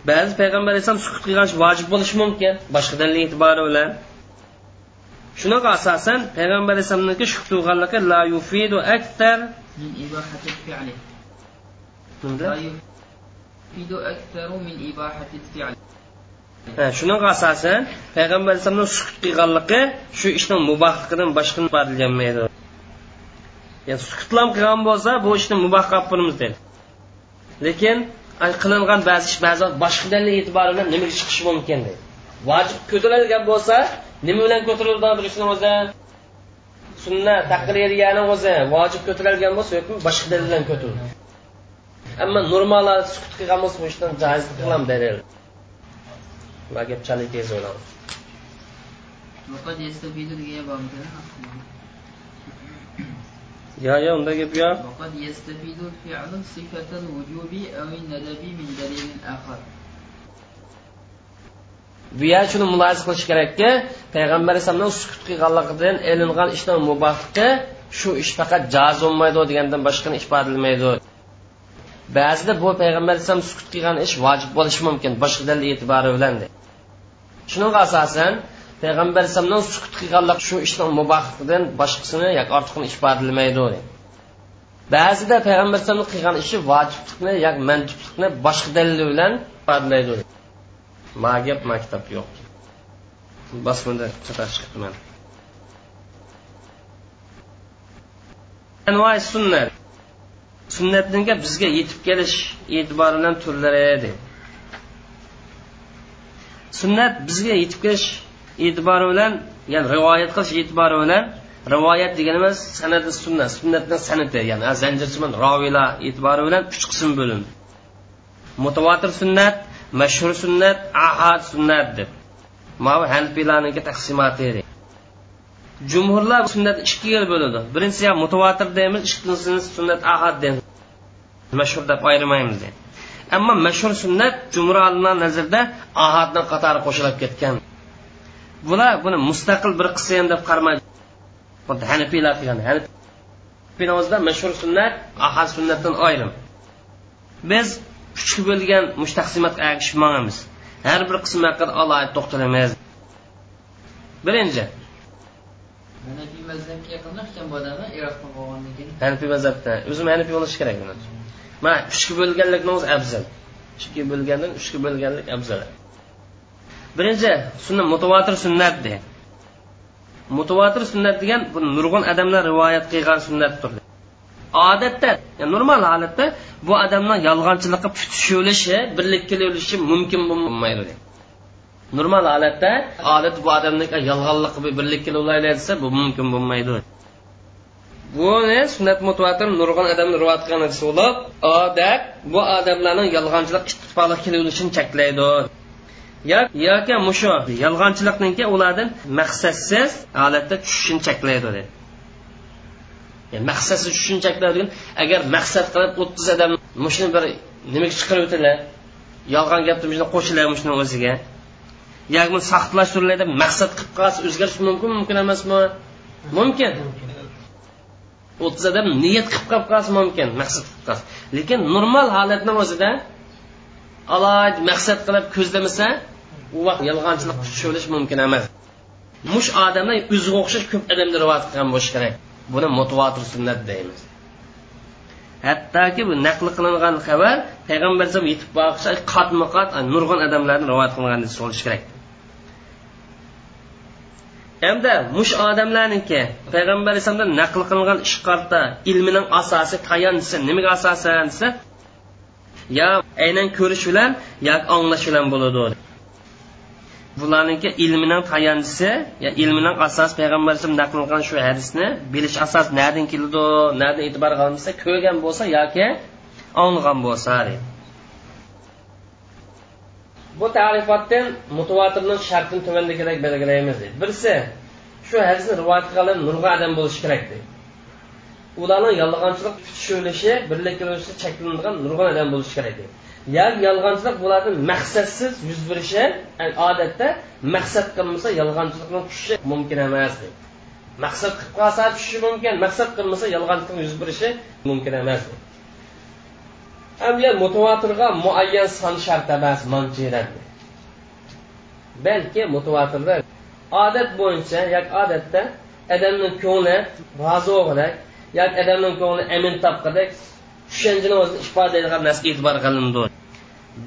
Ba'zi payg'ambar alayhissalom sukut qilgan vojib bo'lishi mumkin boshqa dalil e'tibori bilan. Shunaqa asosan payg'ambar alayhissalomniki shu tug'anligi la yufidu aktar shunaqa asosan payg'ambar alayhissalomni sukut qilganligi shu ishning mubohligidan boshqani ifodalanmaydi ya'ni sukutlam qilgan bo'lsa bu ishni muboh qilib qo'yamiz deydi. Lekin qilingan ba'zi ish ba'zi boshqa dalil e'tibori bilan nimaga chiqishi mumkin deydi. Vojib ko'tarilgan bo'lsa nima bilan ko'tarilgan bir ishni o'zi sunna taqririyani o'zi vojib ko'tarilgan bo'lsa yoki boshqa dalil bilan ko'tarildi ammo normal sukut qilgan bo'lsa bu ishdan joiz qilam dalil va gap chalik tez o'ylan يا يا unda gap yo'q وقد يستفيد الفعل صفة الوجوب أو الندب من دليل آخر bu yer shuni mulohaza qilish kerakki payg'ambar alayhisalomning sukut qilganligidan ilingan ishdan mubohligi shu ish faqat joz bo'lmaydi degandan boshqani ifodalamaydi ba'zida bu payg'ambar alayhisalom sukut qilgan ish vojib bo'lishi mumkin boshqa dalil e'tibori bilan shuning asosan payg'ambar alayhisalomning sukut qilganlik shu ishning mubohligidan boshqasini yoki ortiqni ifodalamaydi ba'zida payg'ambar alayhisalomni qilgan ishi vojiblikni yoki mandublikni boshqa dalil bilan ifodalaydi ma gap ma yo'q. Bosmada chatoq chiqibman. Anvoy sunnat. Sunnatninga bizga yetib kelish e'tiboridan turlari deydi sunnat bizga yetib kelish e'tibori bilan ya'ni rivoyat qilish e'tibori bilan rivoyat deganimiz sanati sunnat sunnatdan sanati ya'ni zanjirchiman roviylar e'tibori bilan uch qism bo'lindi mutavotir sunnat mashhur sunnat ahad sunnat deb. Mana hanfiylarniki taqsimoti jumhurlar sunnat ikkiga bo'ladi. Birinchisi mutavatir deymiz ikkinchisini sunnat ahad deymiz. Mashhur deb ayirmaymiz deydi ammo mashhur sunnat jumhur nazarda ahadni qatori qo'shilib ketgan. Bular buni mustaqil bir qism deb qaramaydi hanifiylar qilgan hanafiylar mashhur sunnat ahad sunnatdan ayrim biz uchga bo'lgan mushtaqsimatga ergishib har bir qism haqida alohida to'xtalamiz. Birinchi hanafiy mazhabga bu iroqdan keyin hanafiy mazhabda. O'zim hanafiy bo'lishi kerak mana uchga bo'lganlikni o'zi afzal. Uchga bo'lgandan uchga bo'lganlik afzal. Birinchi sunnat mutavotir sunnat de. Mutavotir sunnat degan bu nurg'un odamlar rivoyat qilgan sunnatdir odatda normal holatda bu odamning yolg'onchilikqa putishulishi birlikka o'lishi mumkin bo'lmaydi. Normal holatda odat bu odamni yolg'onlik birlikka desa bu mumkin bo'lmaydi. Buni sunnat mutvatir nurg'on odamni rivoyat qilgan bo'lib odat bu odamlarning yolg'onchilik ittifoqlik kelishini cheklaydi. Yoki mushu yolg'onchilikniki ulardan maqsadsiz holatda tushishini cheklaydi dedi. Yani maqsadsiz shunchaklar degan agar maqsad qilib o'ttiz odam mushuni bir nimaga chiqarib o'tadilar yolg'on gapni qo'shiladi mushuni o'ziga. Yoki saxtlashtiriladi deb maqsad qilib qolsa o'zgarish mumkin mumkin emasmi? Mumkin. O'ttiz odam niyat qilib qolib qolsa mumkin maqsad qilib qolsa. Lekin normal holatni o'zida alohida maqsad qilib ko'zlamasa u vaqt yolg'onchilik tushirish mumkin emas. Mush odamlar o'ziga o'xshash ko'p odamni rivoyat qilgan bo'lishi kerak. Buni mutavotir sunnat deymiz. Hattoki bu naql qilingan xabar payg'ambar alayhisalom yetib borsa qatma qat nurg'un odamlarni rivoyat qilganini bo'lishi kerak. Hamda mush odamlarniki payg'ambar alayhisalomdan naql qilingan ishqorda ilmining asosi tayanchisi nimaga asosan desa yo aynan ko'rish bilan yoki anglash bilan bo'ladi bularniki ilmining tayanchisi ya ilmining asosi payg'ambar alayhisalom naql qilgan shu hadisni bilish asos nadan keladi nadan e'tibor qilinsa ko'rgan bo'lsa yoki anglagan bo'lsa bu tarifotdan mutawatirning shartini tuvandagidek belgilaymiz deydi birisi shu hadisni rivoyat qilgan nurg'a odam bo'lishi kerak deydi ularni yolg'onchilik tushunishi birlikka cheklanadigan nurg'on odam bo'lishi kerak deydi yoki yolg'onchilik bularni maqsadsiz yuz berishi odatda maqsad qilmasa yolg'onchilikni tushishi mumkin emas deydi maqsad qilib qolsa tushishi mumkin maqsad qilmasa yolg'onchilikni yuz berishi mumkin emas deydi Amya muayyan son shart emas manchidan. Balki mutavotirda odat bo'yicha yoki odatda odamning ko'ngli rozi bo'lgandek yoki odamning ko'ngli amin topqidak tushunchani o'zini ifodalaydigan narsaga e'tibor qilindi.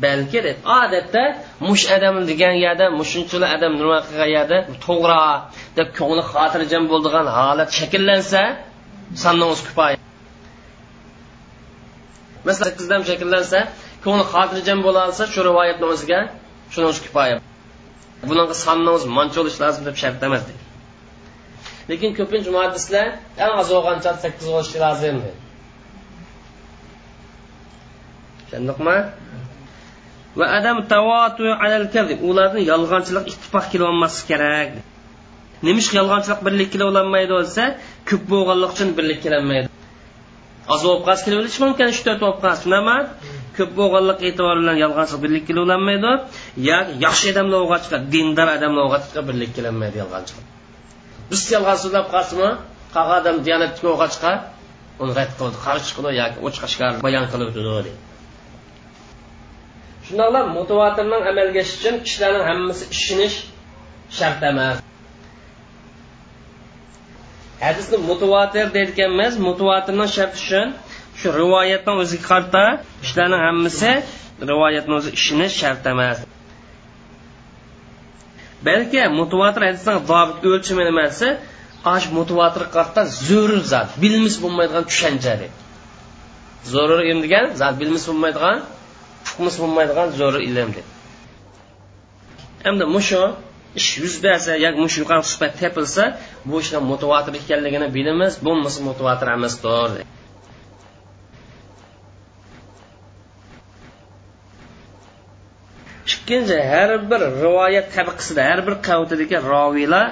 Balki deb odatda mush adam degan yerda mushunchalar odam nima qilgan yerda to'g'ri deb ko'ngli xotirjam bo'ldigan holat shakllansa sondan o'zi kifoya masalan sakkizdan shakllansa ko'ngli xotirjam bo'la olsa shu rivoyatni o'ziga shuni o'zi kifoya bunaqa sonni o'zi mancha bo'lishi lozim deb shart emas lekin ko'pincha muhaddislar eng oz bo'lgancha sakkiz bo'lishi lozim deydi. Tushundikmi va adam tavotu alal kadib ularni yolg'onchilik ittifoq kelolmasligi kerak. Nima ish yolg'onchilik birlik kelolmaydi desa ko'p bo'lganlik uchun birlik kelolmaydi oz bo'lib qolsa kelaverishi mumkin uch to'rt bo'lib qolsa unaman ko'p bo'lganlik e'tibori bilan yolg'onchilik birlik kelolmaydi yoki yaxshi odamlar o'g'achqa dindor odamlar o'g'achqa birlik kelolmaydi yolg'onchilik. Biz yolg'on so'zlab qolsinmi qaqa odam diyonatga o'g'achqa uni rad qildi. Qarshi chiqdi yoki ochiqashkar bayon qilib o'tdi shundoqla motivatorning amalga oshishi uchun kishilarning hammasi ishonish shart emas. Hadisni mutavatir deyotganmiz mutavatirning sharti uchun shu rivoyatni o'ziga qarta kishilarning hammasi rivoyatni o'zi ishini shart emas. Balki mutavatir hadisning dobit o'lchami nimasi? Ash mutavatir qarta zo'rur zot. Bilmis bo'lmaydigan tushuncha deydi zo'rur degan zot bilmis bo'lmaydigan hukmis bo'lmaydigan zo'r ilm deb. Endi mushu ish yuz bersa yoki mush yuqori suhbat tepilsa bu ishni mutavatir ekanligini bilamiz bo'lmasa mutavatir emasdir ikkinchi har bir rivoyat tabaqasida har bir qavatidagi roviylar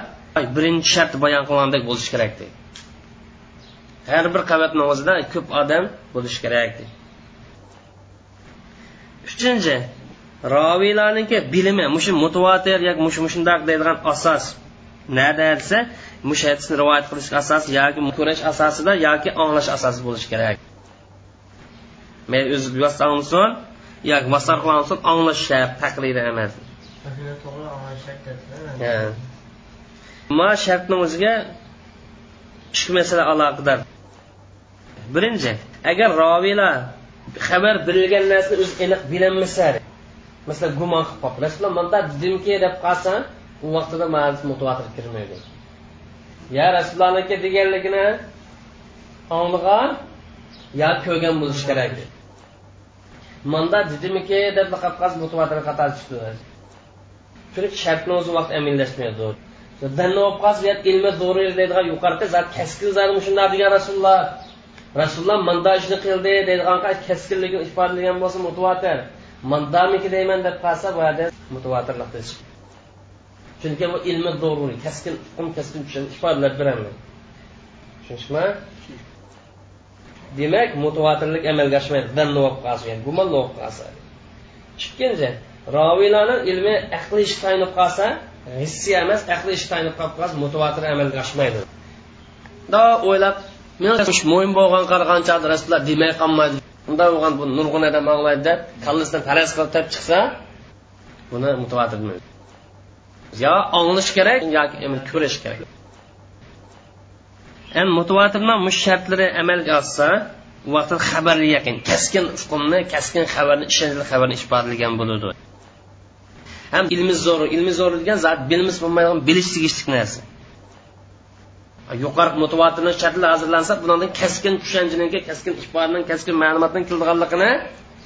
birinchi shart bayon qilgandek bo'lishi kerak deydi har bir qavatni o'zida ko'p odam bo'lishi kerak deydi uchinchi roviylarniki bilimi mush mutavatir yoki mush mushundoq deydigan asos nada desa mush hadisni rivoyat qilish asosi yoki ko'rish asosida yoki anglash asosi bo'lishi kerak. Mayli o'zi yozsansin yoki vasar qilinsin anglash shart taqlidi emas. Ma shartni o'ziga ikki masala aloqador. Birinchi agar roviylar xabar berilgan narsani o'zi aniq bilolmasa masalan gumon qilib qolib rasululloh manda dedimki deb qolsa u vaqtida ma'nosi mutavatir kirmaydi. Ya rasulullohniki deganligini anglagan yo ko'rgan bo'lish kerak. Manda dedimiki deb qolib qator tushdi. Chunki shartni o'zi vaqt aminlashmaydi danni olib qolsa ilmi zo'r deydigan yuqorida zat kaskin zot shunday degan rasululloh. Rasululloh manda ishni qildi deydigan keskinligi ifodalagan bo'lsa mutavatir mandamiki deyman deb qolsa bu yerda mutavatirlik deyish chunki bu ilmi doruriy keskin hukm keskin tushun ifodalab beraman. Tushunishmi? Demak mutavatirlik amalga oshmaydi. Danni bo'lib qolsa gumonli bo'lib qolsa. Ikkinchi roviylarni ilmi aqli ish tayinib qolsa hissiy emas aqli ish tayinib qolib qolsa mutavatir amalga oshmaydi. Do o'ylab mo'yin bo'lgan qaragancha rasululloh demay qolmaydi. Bunday bo'lgan bu nurg'un odam anglaydi deb kallasidan faraz qilib tap chiqsa buni mutavatir yo anglish kerak yoki ko'rish kerak. Endi mutavatirni mush shartlari amalga oshsa u vaqtda yaqin kaskin hukmni kaskin xabarni ishonchli xabarni ifodalagan bo'ladi. Ham ilmi zo'r ilmi zo'r degan zot bilmis bo'lmaydigan bilish tegishli narsa. Yuqori mutavatirni shartlar hozirlansa bundan kaskin tushunchaninki kaskin ifodaning kaskin ma'lumotning kelganligini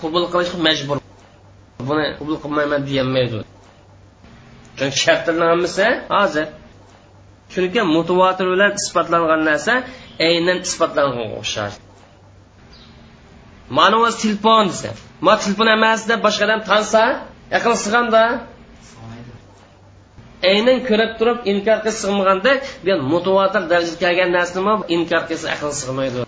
qabul qilishga majbur. Buni qabul qilmayman deyolmaydi. Chunki shartlarni hammasi hozir chunki mutavatir bilan isbotlangan narsa aynan isbotlanganga o'xshash. Mana telefon desa ma telefon emas deb boshqa odam tansa yaqin sig'anda aynan ko'rib turib inkor qilsa sig'maganda bu mutavatir darajaga kelgan narsani inkor qilsa aql sig'maydi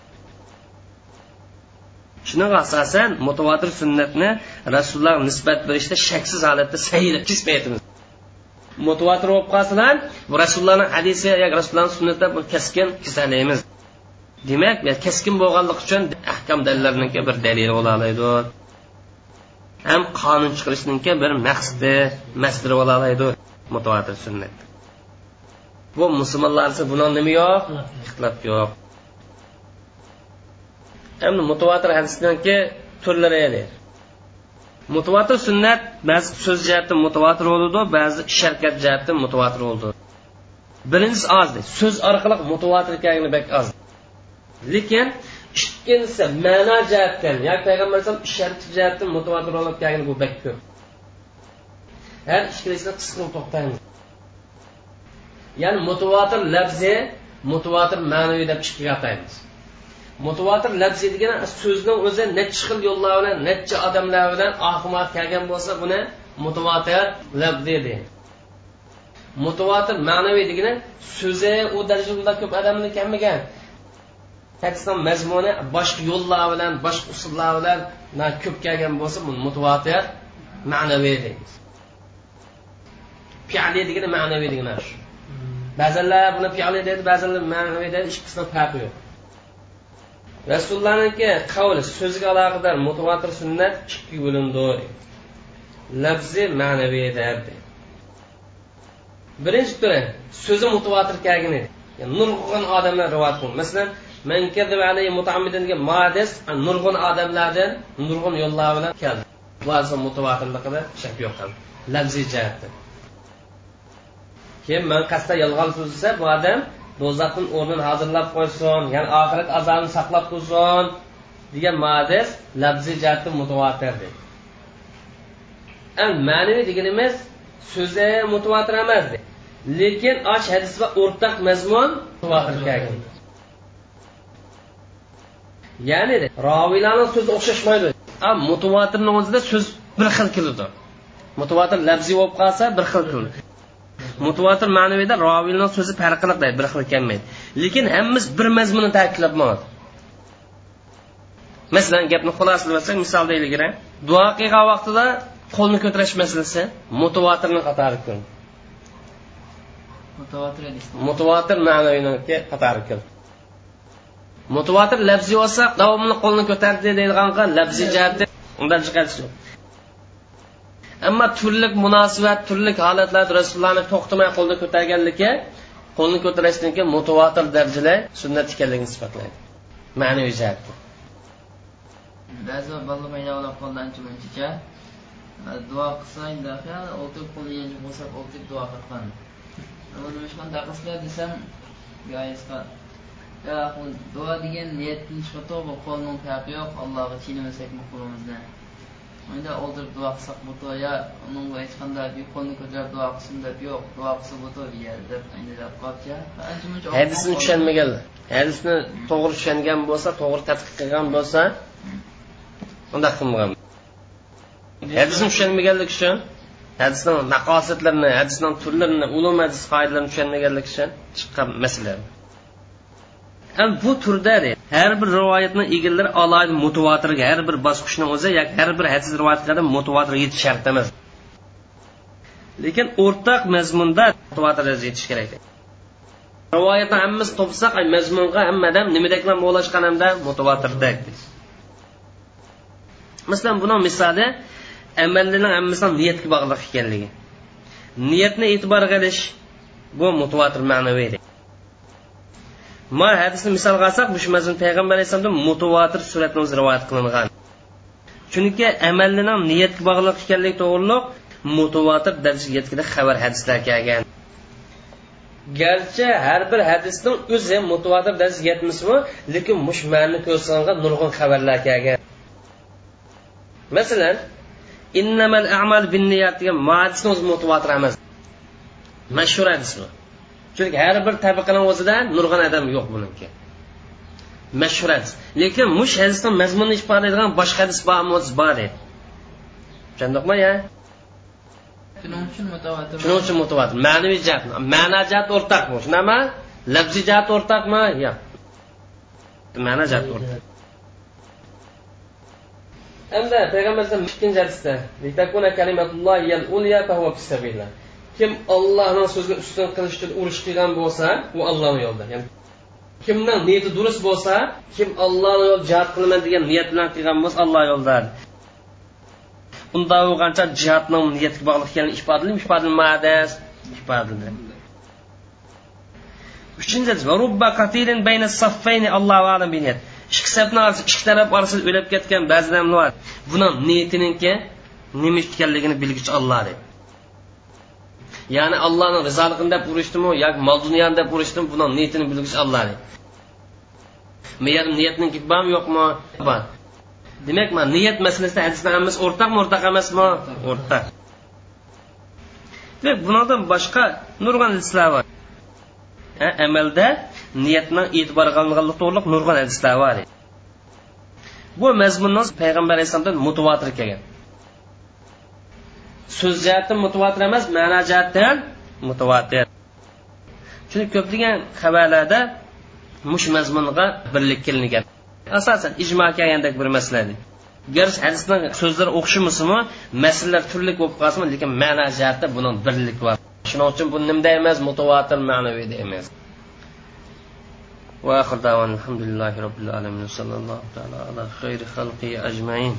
shuning asosan mutavatir sunnatni rasululloh nisbat berishda shaksiz holatda sayil aytamiz mutavatir bo'lib qolsalar bu rasulullohni hadisi yoki rasulullohni sunnatida bu keskin kesalaymiz demak keskin bo'lganlik uchun ahkam dalillarniki bir dalili bo'la oladi ham qonun chiqarishninki bir maqsadi masdiri bo'la oladi mutavatir sunnat bu musulmonlar buni nima yo'q ixtilof yo'q endi mutavatir hadisniki turlari edi mutavatir sunnat ba'zi so'z jihatdan mutavatir bo'ladi ba'zi sharkat jihatdan mutavatir bo'ldi birinchisi oz so'z orqali mutavatir ekanligini bak oz lekin ikkinchisi ma'no jihatdan yoki payg'ambar alayhisalom sharti jihatdan mutavatir bo'layotganligi bu bak ko'p har ikkilisini qisqa to'xtaymiz ya'ni mutavatir labzi mutavatir ma'naviy deb ikkiga ataymiz mutavatir labzi degan so'zni o'zi necha xil yo'llar bilan necha odamlar bilan oqimat kelgan bo'lsa buni mutavatir labzi deydi. Mutavatir ma'naviy degani so'zi u darajada ko'p odamni kelmagan. Hadisning mazmuni boshqa yo'llar bilan boshqa usullar bilan ko'p kelgan bo'lsa bu mutavotir ma'naviy deymiz. Fi'li degani ma'naviy degani shu. Ba'zanlar buni fi'li deydi ba'zanlar ma'naviy deydi ikkisini farqi yo'q. Rasulullohniki qavli so'ziga aloqador mutavotir sunnat ikki bo'lindi lafzi ma'naviy derdi birinchi turi so'zi mutavotir kelgan edi nurg'un odamlar rivoyat qilgan masalan modis nurg'un odamlardan nurg'un yo'llar bilan keldi. Bu mutavotirligida shak yo'q ham. Lafziy jihatdan keyin man qasddan yolg'on so'zlasa bu odam do'zaxning o'rnini hozirlab qo'ysin ya'ni oxirat azobini saqlab tursin degan madis labzi jati mutavotir deydi. Ma'naviy deganimiz so'zi mutavotir emas lekin och hadis va o'rtaq mazmun ya'ni roviylarni so'zi o'xshashmaydi. Mutavotirni o'zida so'z bir xil keladi. Mutavotir labziy bo'lib qolsa bir xil keladi. Mutavotir ma'naviyda roviyni so'zi farqli deydi bir xil kelmaydi. Lekin hammamiz bir mazmunni ta'kidlabmaydi masalan gapni xulosalab misol deylik duo qilgan vaqtida qo'lni ko'tarish masalasi mutavotirni qatori keldi mutavotir ma'naviyga qatori keldi mutavotir labziy bo'lsa davomli qo'lni ko'tardi deydigan labziy jihatda undan chiqarish yo'q ammo turli munosabat turli holatlarda rasulullohni to'xtamay qo'lni ko'targanligi qo'lni ko'tarishdan keyin mutavotir darajada sunnat ekanligini isbotlaydi. Ma'naviy jihatda. Ba'zi bola mayda qoldi ancha munchacha e, duo qilsa o'tirib qo'li yanchib bo'lsa o'tirib duo qilgan nima qanaqa qilsizlar desam duo degan niyatni chiqib to'g'ri qo'lning farqi yo'q allohga chinamasak qo'limizdan unda o'ldirib duo qilsak bo'to yo unga hech qanday qo'lni ko'tarib duo qilsin deb yo'q duo qilsa bo'to deyadi deb hadisni tushunmaganlar hadisni to'g'ri tushungan bo'lsa to'g'ri tadqiq qilgan bo'lsa undaq qilmagan. Hadisni tushunmaganlik uchun hadisni naqosatlarini hadisni turlarini ulum hadis qoidalarini tushunmaganlik uchun chiqqan masala ham bu turda har bir rivoyatni egallari alohida mutavotirga har bir bosqichni o'zi yoki har bir hadis rivoyatlarda mutavotir yetish shart emas. Lekin o'rtaq mazmunda mutavotir yetish kerak rivoyatni hammasi topsak mazmunga hammadan nimadaklar mo'lashgan hamda mutavotirdek masalan buni misoli amallarning hammasidan niyatga bog'liq ekanligi. Niyatni e'tiborga olish bu mutavotir ma'naviy ma hadisni misolga olsak shu mazmun payg'ambar alayhissalomdan mutavotir suratni o'zi rivoyat qilingan. Chunki amallining niyatga bog'liq ekanligi to'g'riliq mutavotir darajaga yetkida xabar hadislar kelgan. Garchi har bir hadisning o'zi mutavotir darajaga yetmasmi lekin mushmanni ko'rsangan nurg'un xabarlar kelgan. Masalan innamal amal bin niyat degan hadisni o'zi mutavotir emas. Mashhur hadis bu. Chunki har bir tabaqani o'zida nurg'on odam yo'q buniki. Mashhur hadis lekin mush hadisni mazmunini ifodalaydigan boshqa hadis bormi bor edi. Tushundikmi ya? Shuning uchun mutavotir ma'naviy jihat ma'na jihat o'rtaqmi shunaqami lafziy jihat o'rtaqmi yo'q. Ma'na jihat o'rtaq. Hamda payg'ambar alayhisalom ikkinchi hadisda kim ollohni so'ziga ustun qilish uchun urush qilgan bo'lsa u ollohni yo'lida. Ya'ni kimning niyati durust bo'lsa kim ollohni yo'l jihod qilaman degan niyat bilan qilgan bo'lsa olloh yo'lida. Unda bo'lgancha jihodni niyatga bog'liq ekanligi ifodalim ifodalmadi ifodaldi uchinchi ikki safni ikki taraf orasida o'lib ketgan ba'zilar bor. Buni niyatininki nima ekanligini bilguvchi olloh deydi ya'ni allohni rizoligini deb urishdimi yoki mol dunyoni deb urishdimi buni niyatini bilguvchi olloh niyatning bormi yo'qmi bor demak mana niyat masalasida hadisda hammasi o'rtaqmi o'rtaq emasmi o'rtaq demak bundan boshqa nurg'on hadislar bor amalda niyatni e'tibor qilinganligi to'g'riliq nurg'on hadislar bor bu mazmunni payg'ambar alayhissalomdan mutavotir kelgan so'z jihatdan mutavotir emas ma'no jihatdan mutavotir chunki ko'plagan xabarlarda mush mazmunga birlik kelingan asosan ijmo kelgandek bir masala garchi hadisning so'zlari o'xshamasimi masalalar turli bo'lib qolsin lekin ma'no jihatda buni birlik bor shuning uchun bu nimda emas mutavotir ma'naviyda emas واخر دعوانا الحمد لله رب العالمين صلى الله تعالى على خير خلقه اجمعين